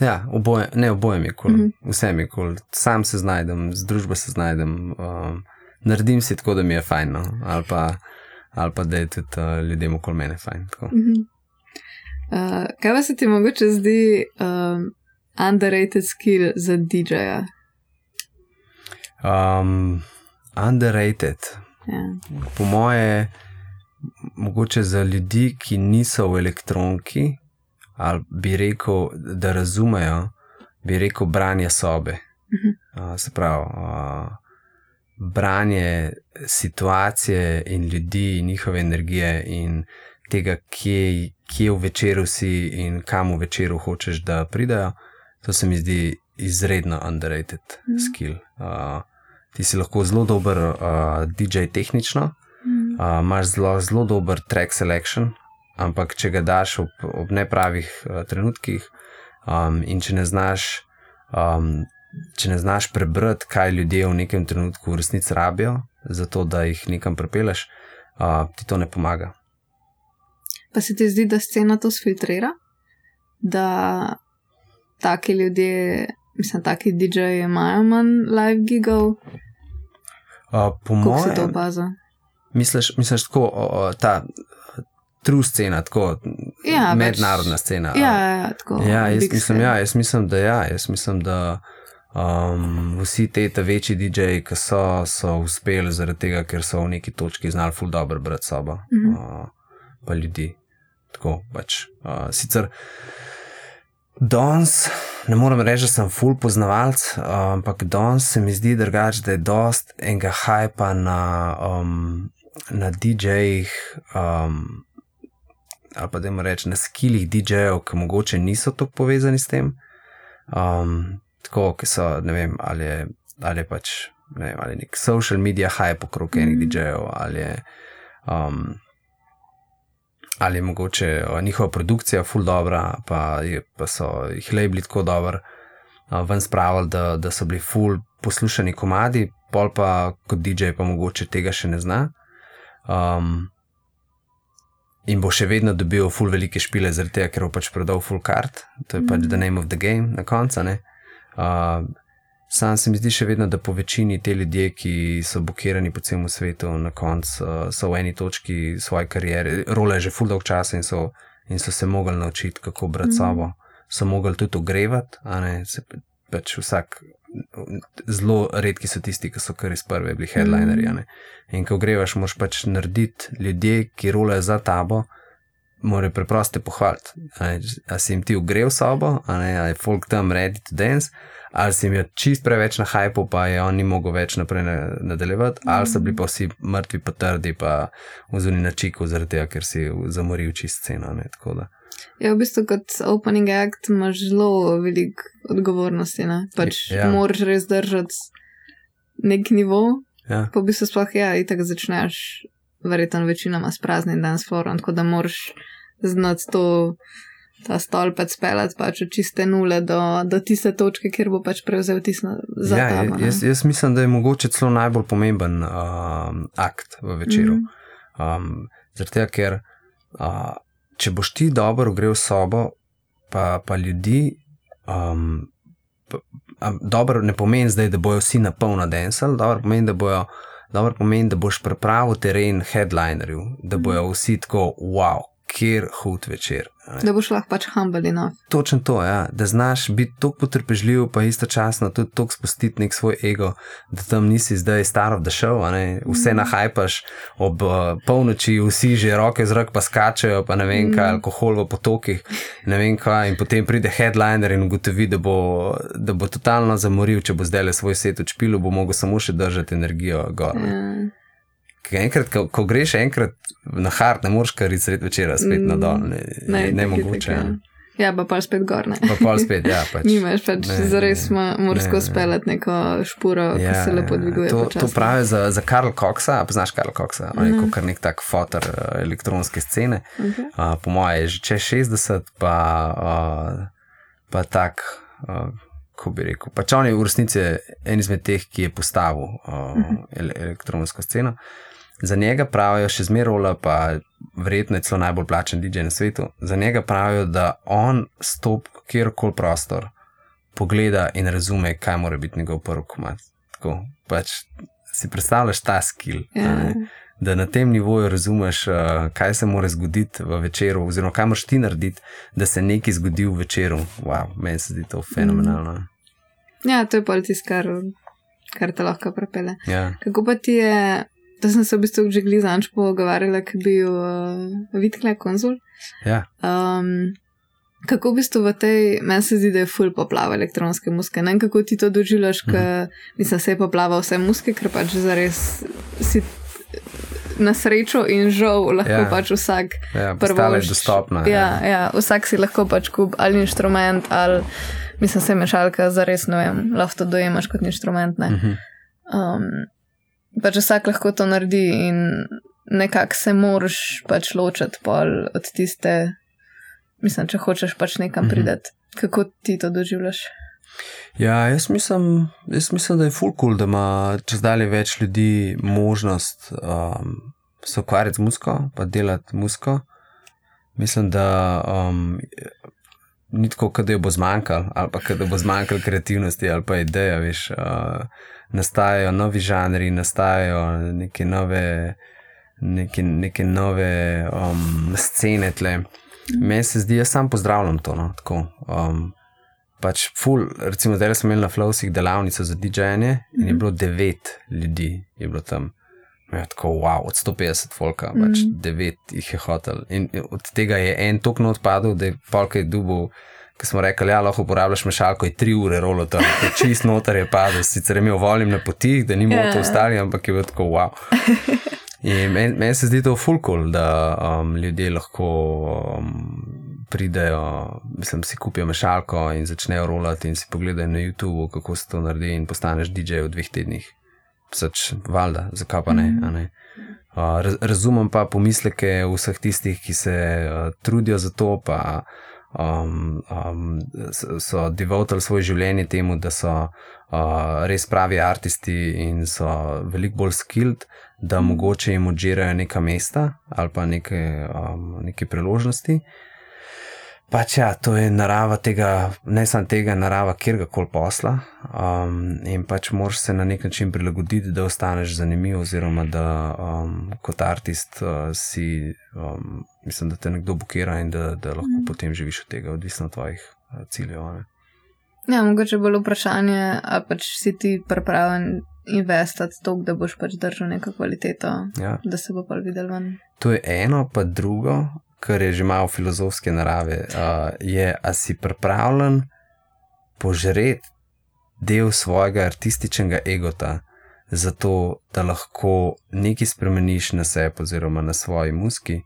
Ja, oboje, ne oboje mi kul, mm -hmm. vse mi kul, sam se znajdem, z družbo se znajdem, um, naredim si tako, da mi je fajn. No? Ali pa ali pa da je tudi uh, ljudem okoli mene fajn. Uh -huh. uh, kaj pa se ti mogoče zdi, uh, underrated skill za DJ-ja. Um, underrated. Ja. Po moje, mogoče za ljudi, ki niso v elektroniki, ali bi rekel, da razumejo, bi rekel branje sobe. Uh, se pravi, uh, branje situacije in ljudi, in njihove energije, in tega, kje, kje v večeru si in kam v večeru hočeš, da pridajo. To se mi zdi izredno underrated mm. skill. Uh, ti si lahko zelo dober uh, DJ tehnično, Mm. uh, imaš zelo, zelo dober track selection, ampak če ga daš ob, ob nepravih uh, trenutkih um, in če ne znaš. Um, Če ne znaš prebrati, kaj ljudje v nekem trenutku v resnici rabijo, zato da jih nekam prepeleš, uh, ti to ne pomaga. Pa se ti zdi, da scena to sfiltrira, da taki ljudje, mislim, taki DJ-ji imajo manj live gigov, Uh, po kako se to mojem, opaza? misliš, misliš tako, o, ta true scena, tako Ja, mednarodna scena. Ja, ja, ja, tako. Ja, jaz mislim, ja, jaz mislim, da ja, jaz mislim, da um, vsi te ta večji DJ-ji, ki so, so uspeli zaradi tega, ker so v neki točki znali ful dobro brati sobo, Mhm. uh, pa ljudi. Tako pač. Uh, sicer danes, ne morem reči, da sem ful poznavalc, uh, ampak danes se mi zdi drugače, da je dost enega hajpa na, um, na DJ-jih. Um, ali pa da jim rečem, na skilih DJ-jev, ki mogoče niso tako povezani s tem. Um, tako, ki so, ne vem, ali je, ali je pač ne vem, ali nek social media hype okrog enih Mhm. DJ-jev, ali je. Um, Ali je mogoče uh, njihova produkcija ful dobra, pa, je, pa so jih labeli tako dobro, uh, ven spravili, da, da so bili ful poslušani komadi, pol pa kot DJ pa mogoče tega še ne zna. Um, in bo še vedno dobil ful velike špile, zaradi tega, ker bo pač prodal ful kart, to je pač the name of the game na koncu. ne. Uh, sam se mi zdi še vedno, da po večini te ljudje, ki so blokirani po celem svetu, na koncu uh, so v eni točki svoje kariere, role že ful dolg časa in so, in so se mogli naučiti, kako brati Mhm. sobo. So mogli tudi ogrevati, a ne se pa- pač vsak. Zelo redki so tisti, ki so kar iz prve bili headlinerji. a ne. In ko grevaš, moraš pač narediti ljudje, ki rolajo za tabo, morajo preprosto te pohvaliti. A ne, A si jim ti ugrev sobo, a ne, a je folk tam ready to dance, ali si jim je čist preveč na hajpu, pa je on ni mogel več naprej na- nadaljevati, ali so bili pa vsi mrtvi, pa trdi, pa vzuni na čiku, zaradi tega, ker si zamoril čist sceno. ne, da. Ja, v bistvu kot opening act imaš zelo veliko odgovornosti. Ne? Pač Ja. ja. moraš res držati nek nivo, Ja. pa v bistvu sploh ja, in tako začneš, verjetno večinoma s praznim dance florom, tako da moraš znati to. Ta stolpec speljati pač od čiste nule do, do tiste točke, kjer bo pač prevzel tisto za Ja, tabo. ne. jaz, jaz mislim, da je mogoče celo najbolj pomemben um, akt v večeru. Mhm. Um, Zaradi tega, ker uh, če boš ti dobro ogrel sobo, pa, pa ljudi, um, pa, dobro ne pomeni zdaj, da bojo vsi na polno densal, dobro pomeni, da bojo. Dobro pomeni, da boš pripravil teren headlinerju, da bojo vsi tako, wow, kjer hud večer. ne. Da boš lahko pač humble enough. Točno to, ja. da znaš biti tako potrpežljiv, pa istočasno tudi tako spustiti nek svoj ego, da tam nisi zdaj star of the show, a ne? vse nahajpaš ob uh, polnoči, vsi že roke z rok pa skačejo, pa ne vem kaj, alkohol v potokih, ne vem kaj, in potem pride headliner in ugotovi, da bo, da bo totalno zamoril, če bo zdaj le svoj set odšpil, bo mogel samo še držati energijo gor. ne. Ja. Enkrat, ko, ko greš enkrat na hard, ne moreš kar iti sred večera spet Mm, na dol, ne, ne, tako ne je, mogoče. tako je. Ja, pa pa spet gor. Ne. Pa pol spet, ja. Pač. Nimaš pač Ne, zares, ne, moraš ne, skozi ne. speljati neko špuro, ki Ja, se lepo ja, dviguje. To, počasno. to pravi za, za Karl Coxa, poznaš Karl Coxa, on je Ne. kot nek tak fotor uh, elektronske scene. Okay. Uh, po mojem je že čez 60, pa, uh, pa tak, uh, ko bi rekel. Pač on je v resnici en izmed teh, ki je postavil uh, ele, elektronsko sceno. Za njega pravijo še zmeraj rola, pa verjetno je celo najbolj plačen DJ na svetu. Za njega pravijo, da on stop kjerkoli prostor, pogleda in razume, kaj mora biti njegov prvi komat. Tako pač si predstavljaš ta skill. a Ja. da na tem nivoju razumeš, uh, kaj se mora zgoditi v večeru, oziroma kaj moraš ti narediti, da se nekaj zgodi v večeru. Wow, meni se zdi to fenomenalno. Mm. Ja, to je pa tisto, kar, kar te lahko prepele. Ja. Kako pa ti je, da sem se v bistvu že glizanč pogovarjala, ki je bil uh, vidkle konzul. Ja. Um, kako v bistvu v tej, meni se zdi, da je full poplava elektronske muske. Ne vem, kako ti to doživljaš, ker Mhm. mislim, se je poplava vse muske, ker pač zares si na srečo in žal lahko Ja. pač vsak. Ja, postala je dostopna. Ja, ja, vsak si lahko pač kup ali inštrument, ali mislim, se mešalka za res, ne vem, lahko to dojemaš kot inštrument. Ne? Mhm. Um, pač vsak lahko to naredi in nekako se moraš pač ločiti pol od tiste, mislim, če hočeš pač nekam Mhm. priti. Kako ti to doživljaš? Ja, jaz mislim, jaz mislim, da je full cool, da ima čez dalje več ljudi možnost um, se ukvarjati z muziko, pa delati muziko. Mislim, da um, ni tako, da jo bo zmanjkalo, ali pa da bo zmanjkalo kreativnosti ali pa ideja. Veš, uh, nastajajo novi žanri, nastajajo neke nove, neke, neke nove um, scene tle. Meni se zdi, jaz sam pozdravljam to. No, tako, um, pač ful, recimo, zdaj smo imeli na Flowsih delavnico za DJ-je in je bilo devet ljudi, je bilo tam. Ja, tako, wow, od 150 folka, pač Mhm. devet jih je hotel. In od tega je en tok not padel, da je polk je dubov. Ki smo rekli, ja, lahko uporabljaš mešalko, je tri ure rolo tam, čist noter je padel, sicer je imel volim na potih, da ni Ja. moto ostali, ampak je bilo tako wow. In meni men se zdi to fulkul, da um, ljudje lahko um, pridejo, mislim, si kupijo mešalko in začnejo rolati in si pogledajo na YouTubu, kako se to naredi in postaneš DJ v dveh tednih. Pač, valjda, zakaj pa ne? a ne? Uh, raz, razumem pa pomisleke vseh tistih, ki se uh, trudijo za to, pa um, um, so- devotali svoje življenje temu, da so uh, res pravi aristi in so veliko bolj skilled, da mogoče jim odžirajo neka mesta ali pa neke, um, neke priložnosti. Pač ja, to je narava tega, ne samo tega, narava kjerkoli posla. Um, in pač moraš se na nek način prilagoditi, da ostaneš zanimiv, oziroma da um, kot artist uh, si, um, mislim, da te nekdo blokira in da, da lahko mm. potem živiš od tega, odvisno od tvojih uh, ciljev. ne. Ja, mogoče bolj vprašanje, ali pač si ti pripravljen investirati toliko, da boš pač držal neko kvaliteto, Ja. da se bo pa videl ven. To je eno, pa drugo, kar je že malo filozofske narave, uh, je, a si pripravljen požreti del svojega artističnega egota, zato da lahko nekaj spremeniš na sebi oziroma na svoji muski,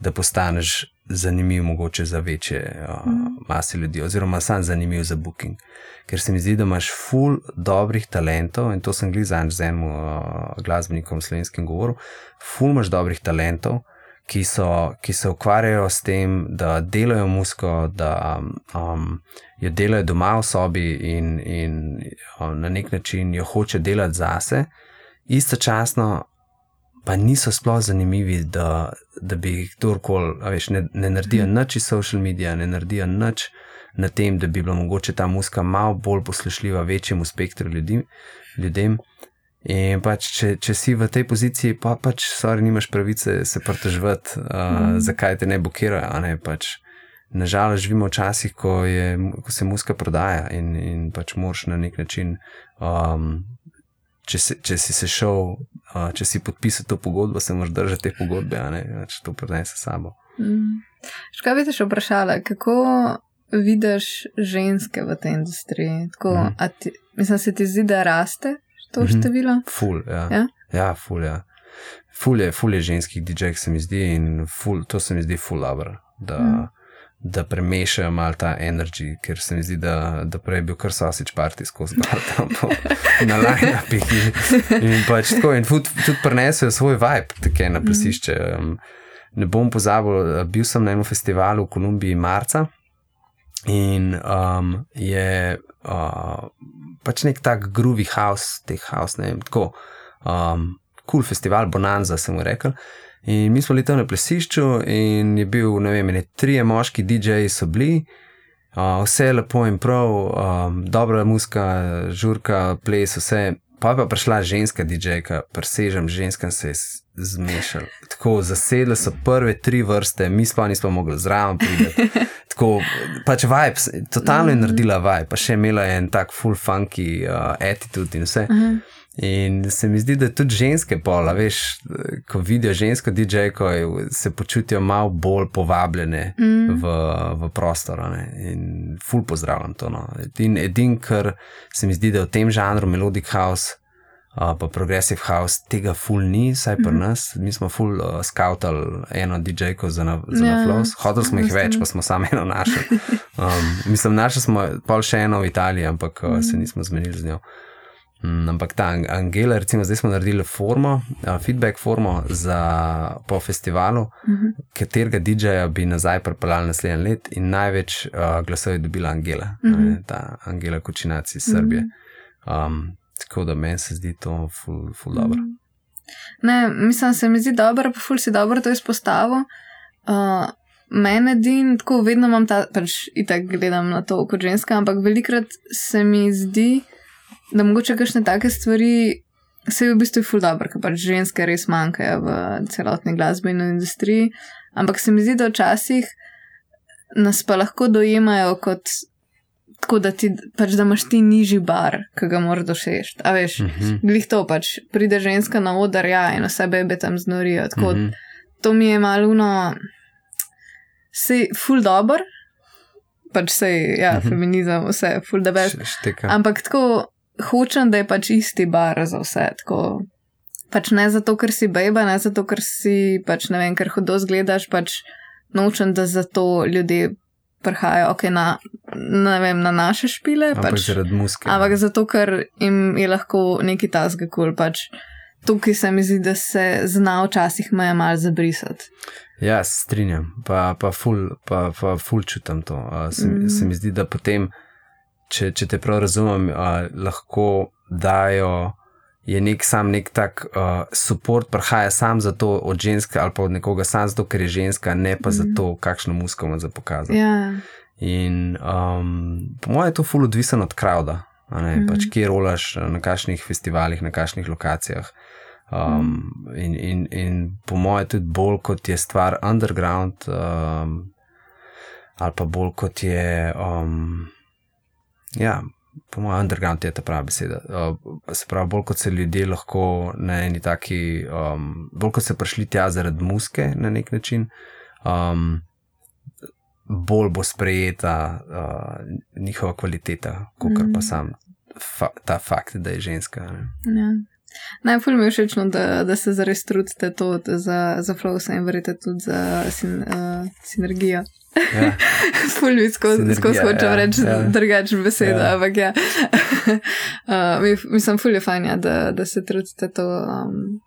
da postaneš zanimiv, mogoče za večje uh, mase ljudi, oziroma sam zanimiv za booking. Ker se mi zdi, da imaš full dobrih talentov in to sem glizan z enim uh, glasbenikom slovenskim govorom, full imaš dobrih talentov, ki, so, ki se ukvarjajo s tem, da delajo musko, da um, jo delajo doma v sobi in, in um, na nek način jo hoče delati zase, istočasno pa niso sploh zanimivi, da, da bi jih kdorkoli, veš, ne, ne naredijo nič iz social medija, ne naredijo nič na tem, da bi bila mogoče ta muska malo bolj poslušljiva večjemu spektru ljudi, ljudem. In pač, če, če si v tej poziciji, pa pač, sorry, nimaš pravice se pritoževati, uh, mm. zakaj te ne blokirajo. Ne, pač, nažalost, živimo v časih, ko, je, ko se muska prodaja in, in pač moraš na nek način, um, če, si, če si se šel, uh, če si podpisal to pogodbo, se moraš držati te pogodbe, a ne, pač to prenese sabo. Mm. Škoda bi te še vprašala, kako vidiš ženske v tej industriji? Tako, a ti, mislim, se ti zdi, da raste to Mhm. število? Ful, ja. Ja? Ja, ful, ja. Ful je, ful je ženskih DJ-jev, se mi zdi, in ful, to se mi zdi ful dobro, da, Mm. mm. da premešajo malo ta energy, ker se mi zdi, da, da prej je bil kar sausage party skozi bar tam po, na line-upih. In, in pač tako, in ful, tudi prenesejo svoj vibe, tako na plesišče. Um, ne bom pozabil, bil sem na enem festivalu v Kolumbiji marca in um, je uh, pač nek tak groovy house, teh house, ne vem, tako, um, cool festival, Bonanza, sem mu rekel. In mi smo bili tam na plesišču, in je bil, ne vem, ne trije moški DJ-ji so bili, uh, vse lepo in prav, um, dobra muska, žurka, ples, vse. pa je pa prišla ženska DJ-ka, presežem ženskam se je s- zmešal. Tako zasedle so prve tri vrste, mi sploh nismo mogli zraven priti. Tako pač vibes, totalno je naredila vibe, pa še imela je en tak full funky uh, attitude in vse. Aha. In se mi zdi, da tudi ženske pola, veš, ko vidijo žensko DJ-ko, se počutijo malo bolj povabljene Mm. v, v prostor. Ne? In ful pozdravljam to. No. Edin, edin, kar se mi zdi, da v tem žanru Melodic House. Uh, pa Progressive House tega ful ni, vsaj pri Mhm. nas. Mi smo ful uh, skautali eno DJ-ko za, na, za Ja, ja, naflos. Hodili smo jih več, pa smo samo eno našli. Um, mislim, našli smo pol še eno v Italiji, ampak uh, se nismo zmenili z njo. Mm, ampak ta Ang- Angela, recimo, zdaj smo naredili formo, uh, feedback formo za, po festivalu, Mhm. katerega DJ-ja bi nazaj pripeljali naslednji let, in največ uh, glasov je dobila Angela, mm Mhm. -hmm. ta Angela Kučinac iz Srbije. Um, tako da meni se zdi to ful, ful dobro. Ne, mislim, se mi zdi dobro, pa ful si dobro to izpostavil. Uh, Mene edin, tako vedno imam ta, pač itak gledam na to kot ženska, ampak velikrat se mi zdi, da mogoče kakšne take stvari, se v bistvu je ful dobro, ker pač ženske res manjkajo v celotni glasbeni industriji, ampak se mi zdi, da včasih nas pa lahko dojemajo kot tako, da, ti, pač, da imaš ti nižji bar, ki ga moraš doseči. A veš, Mm -hmm. Glih to pač, pride ženska na oder, ja, in vse bebe tam znorijo. Tako, mm Mhm. -hmm. To mi je malo no, se ful dobr, pač sej, ja, mm Mhm. -hmm. feminizem, vse, ful da best. Šteka. Ampak tako hočem, da je pač isti bar za vse. Tako, pač ne zato, ker si beba, ne zato, ker si pač ne vem, ker hodo zgledaš, pač nočem, da zato ljudje prihajajo okay, na, vem, na naše špile. Ampak pač, zaradi muske. Ampak zato, ker jim je lahko neki tasga kul. Cool, pač tukaj se mi zdi, da se zna včasih meje mal zabrisati. Ja, strinjam, pa, pa, ful, pa, pa ful čutim to. Uh, se, mm. Se mi zdi, da potem, če, če te prav razumem, uh, lahko dajo. Je nek sam nek tak uh, support, prihaja sam zato od ženske ali pa od nekoga, sam zato, ker je ženska, ne pa Mhm. zato, kakšno musko ima za pokazati. Ja, In um, po mojem je to ful odvisen od krauda, Mhm. pač kje rolaš, na kakšnih festivalih, na kakšnih lokacijah. Um, in, in, in po mojem tudi bolj kot je stvar underground, um, ali pa bolj kot je. Um, ja, po mojem, underground je ta prava beseda. Uh, se pravi, bolj kot se ljudje lahko na eni taki, um, bolj kot so prišli tja zaradi muske na nek način. Um, Bolj bo sprejeta uh, njihova kvaliteta, kot mm. pa Mhm. sam fa ta fakt, da je ženska. Ne? ja. Najbolj mi je všeč, da, da se zares trudite to za, za flows in verjete tudi za sin, uh, sinergijo. Ja. Ful mi skozi hočem ja, reči ja. drugačno besedo, Ja. ampak ja. uh, mi- mislim, ful je fajn, ja, da, da se trudite to. Um,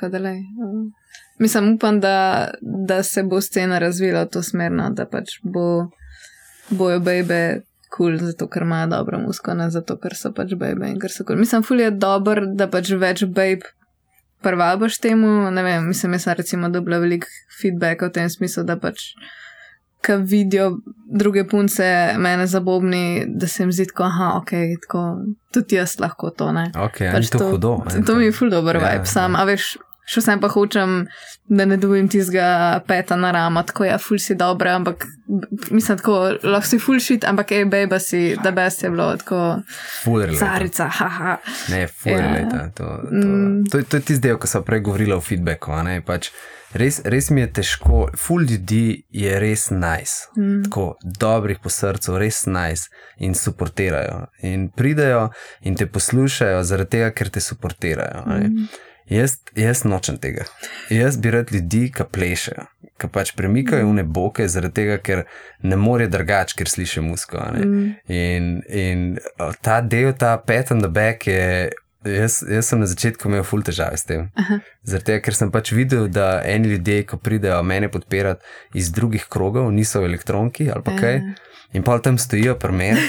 Kadalej. Um, mislim, upam, da, da se bo scena razvila v to smer, no, da pač bo, bojo bebe kul, cool, zato ker imajo dobro musko, ne zato ker so pač bebe in ker so kul. Cool. Mislim, ful je dober, da pač več bebe prvabaš temu. Ne vem, mislim, jaz sem recimo dobila veliko feedbacka v tem smislu, da pač. Ki vidijo druge punce, mene zabobni, da se jim zdi, da je okay, tako, tudi jaz lahko to. Ne? Okay, Pač to, to hudo. To, to mi je ful dobro Ja, vibe, sam, ja. a veš, še sem pa hočem, da ne dobijem tistega peta na rama, tako ja, ful si dobro, ampak mislim, tako lahko si ful shit, ampak ej, beba si, da best je bilo, tako Full relate. carica, haha. Ne, full Ja. relate. To, to, Mm. to, to je tisti del, ko sem prej govorila o feedbacku. ne, Pač res, res mi je težko, full ljudi je res nice. Mm. Tako dobrih po srcu, res nice in suportirajo. In pridejo in te poslušajo, zaradi tega, ker te suportirajo. ne. Mm. Jaz, jaz nočem tega. Jaz bi rad ljudi, ki plešejo, ki pač premikajo v neboke, zaradi tega, ker ne more drugače, ker slišijo musko. ne. Mm. In, in ta del, ta pet on the back je. Jaz, jaz sem na začetku imel ful težave s tem. Aha. Tega, ker sem pač videl, da eni ljudje, ko pridejo mene podpirati iz drugih krogov, niso v elektronki ali pa kaj. Ja. In pa tam stojijo pri meni,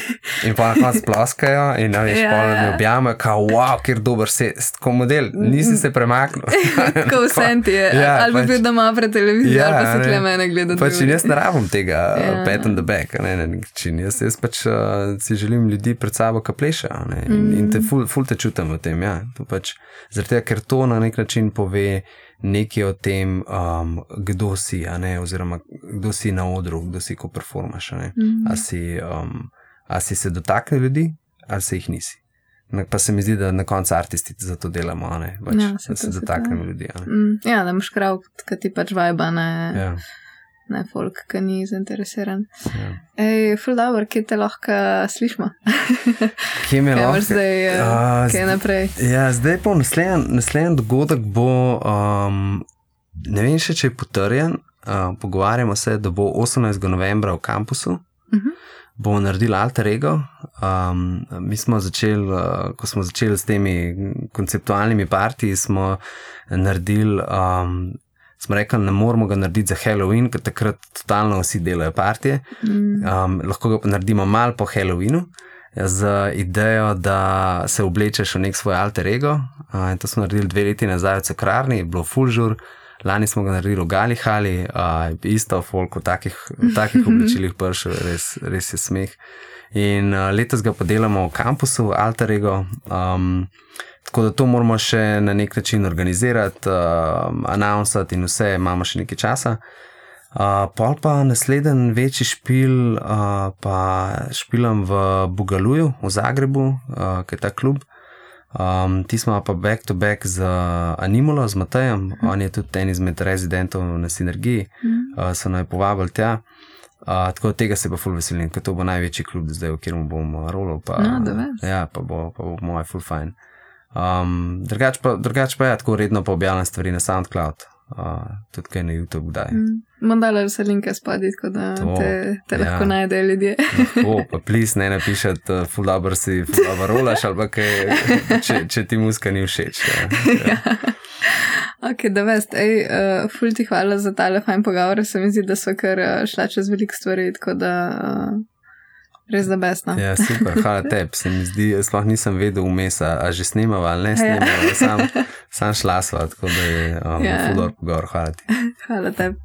in pa na koncu ploskajo, in na veš, Ja, pa me ja. objamajo, kao, wow, ker dober se, tako model, nisi se premaknil. Tako vse ti je, Ja, ali pa pač- bil doma pred televizijo, Ja, ali pa ne. tle mene gleda. Pač in jaz ne rabim tega Ja. uh, pat on the back, ne na nek način. Jaz, jaz pač uh, si želim ljudi pred sabo, ki plešajo. ne, In, Mm. in te ful, ful te čutim v tem. Ja. To pač, zaradi tega, ker to na nek način pove nekaj o tem, um, kdo si, ne, oziroma kdo si na odru, kdo si, ko performaš. Mm -hmm. a, si, um, a si se dotaknil ljudi, ali se jih nisi. Pa se mi zdi, da na koncu artisti za to delamo, pač, ja, se da se dotaknemo ljudi. Mm, ja, da imaš krav, ki ti pač vajba, ne, ja. Ne folk, ki ni zainteresiran. Ja. Ej, ful dobro, kje te lahko slišimo? kje me lahko? Zdaj, uh, kje naprej? Ja, zdaj po naslednjem dogodek bo, um, ne vem še, če je potrjen, uh, pogovarjamo se, da bo 18. novembra v kampusu. Uh mhm. -huh bomo naredili alter ego. Um, mi smo začeli, uh, ko smo začeli s temi konceptualnimi partiji, smo naredili. Um, Smo rekli, ne moramo ga narediti za Halloween, ker takrat totalno vsi delajo partije. Mm. Um, lahko ga naredimo malo po Halloweenu, z idejo, da se oblečeš v nek svoj alter ego. Uh, to smo naredili dve leti nazaj v Cekrarni, bilo fulžur, Lani smo ga naredili v Galihali, uh, isto, folk v takih, v takih oblačilih, prš, res, res je smeh. In uh, letos ga podelamo v kampusu, Alterego. Um, tako da to moramo še na nek način organizirati, uh, announcati in vse, imamo še nekaj časa. Uh, pol pa naslednji večji špil, uh, pa špilam v Bugaluju, v Zagrebu, uh, ki je ta klub. Um, ti smo pa back to back z Animolo, z Matejem, mm. on je tudi en izmed rezidentov na Synergiji, mm. uh, so naj povabili tja. Uh, tako tega se pa ful veselim, ker to bo največji klub zdaj, v katerem bom rolil. Pa, no, ja, pa bo, pa bo moj ful fajn. Um, drugač pa, drugač pa je, ja, tako redno pa objavljam stvari na SoundCloud uh, tudi kaj na YouTube, kdaj. Mm. Mandala se linka spadi, tako da to, te, te ja. lahko najdejo ljudje. O, pa plis ne napišete, uh, full dobro si, full dobro rolaš, ali kaj, če, če ti muska ni všeč. Ja. ja. Ok, da veste, ej, uh, ful ti hvala za tale fajn pogovor, se mi zdi, da so kar uh, šla čez veliko stvari, tako da. Uh, Res da besno. Ja, super, hvala tebi. Se mi zdi, sploh nisem vedel vmes, a že snimava ali ne snimava. Ja. Sam, sam šla sva, tako da je um, yeah. fudor pogor. Hvala ti. Hvala tebi.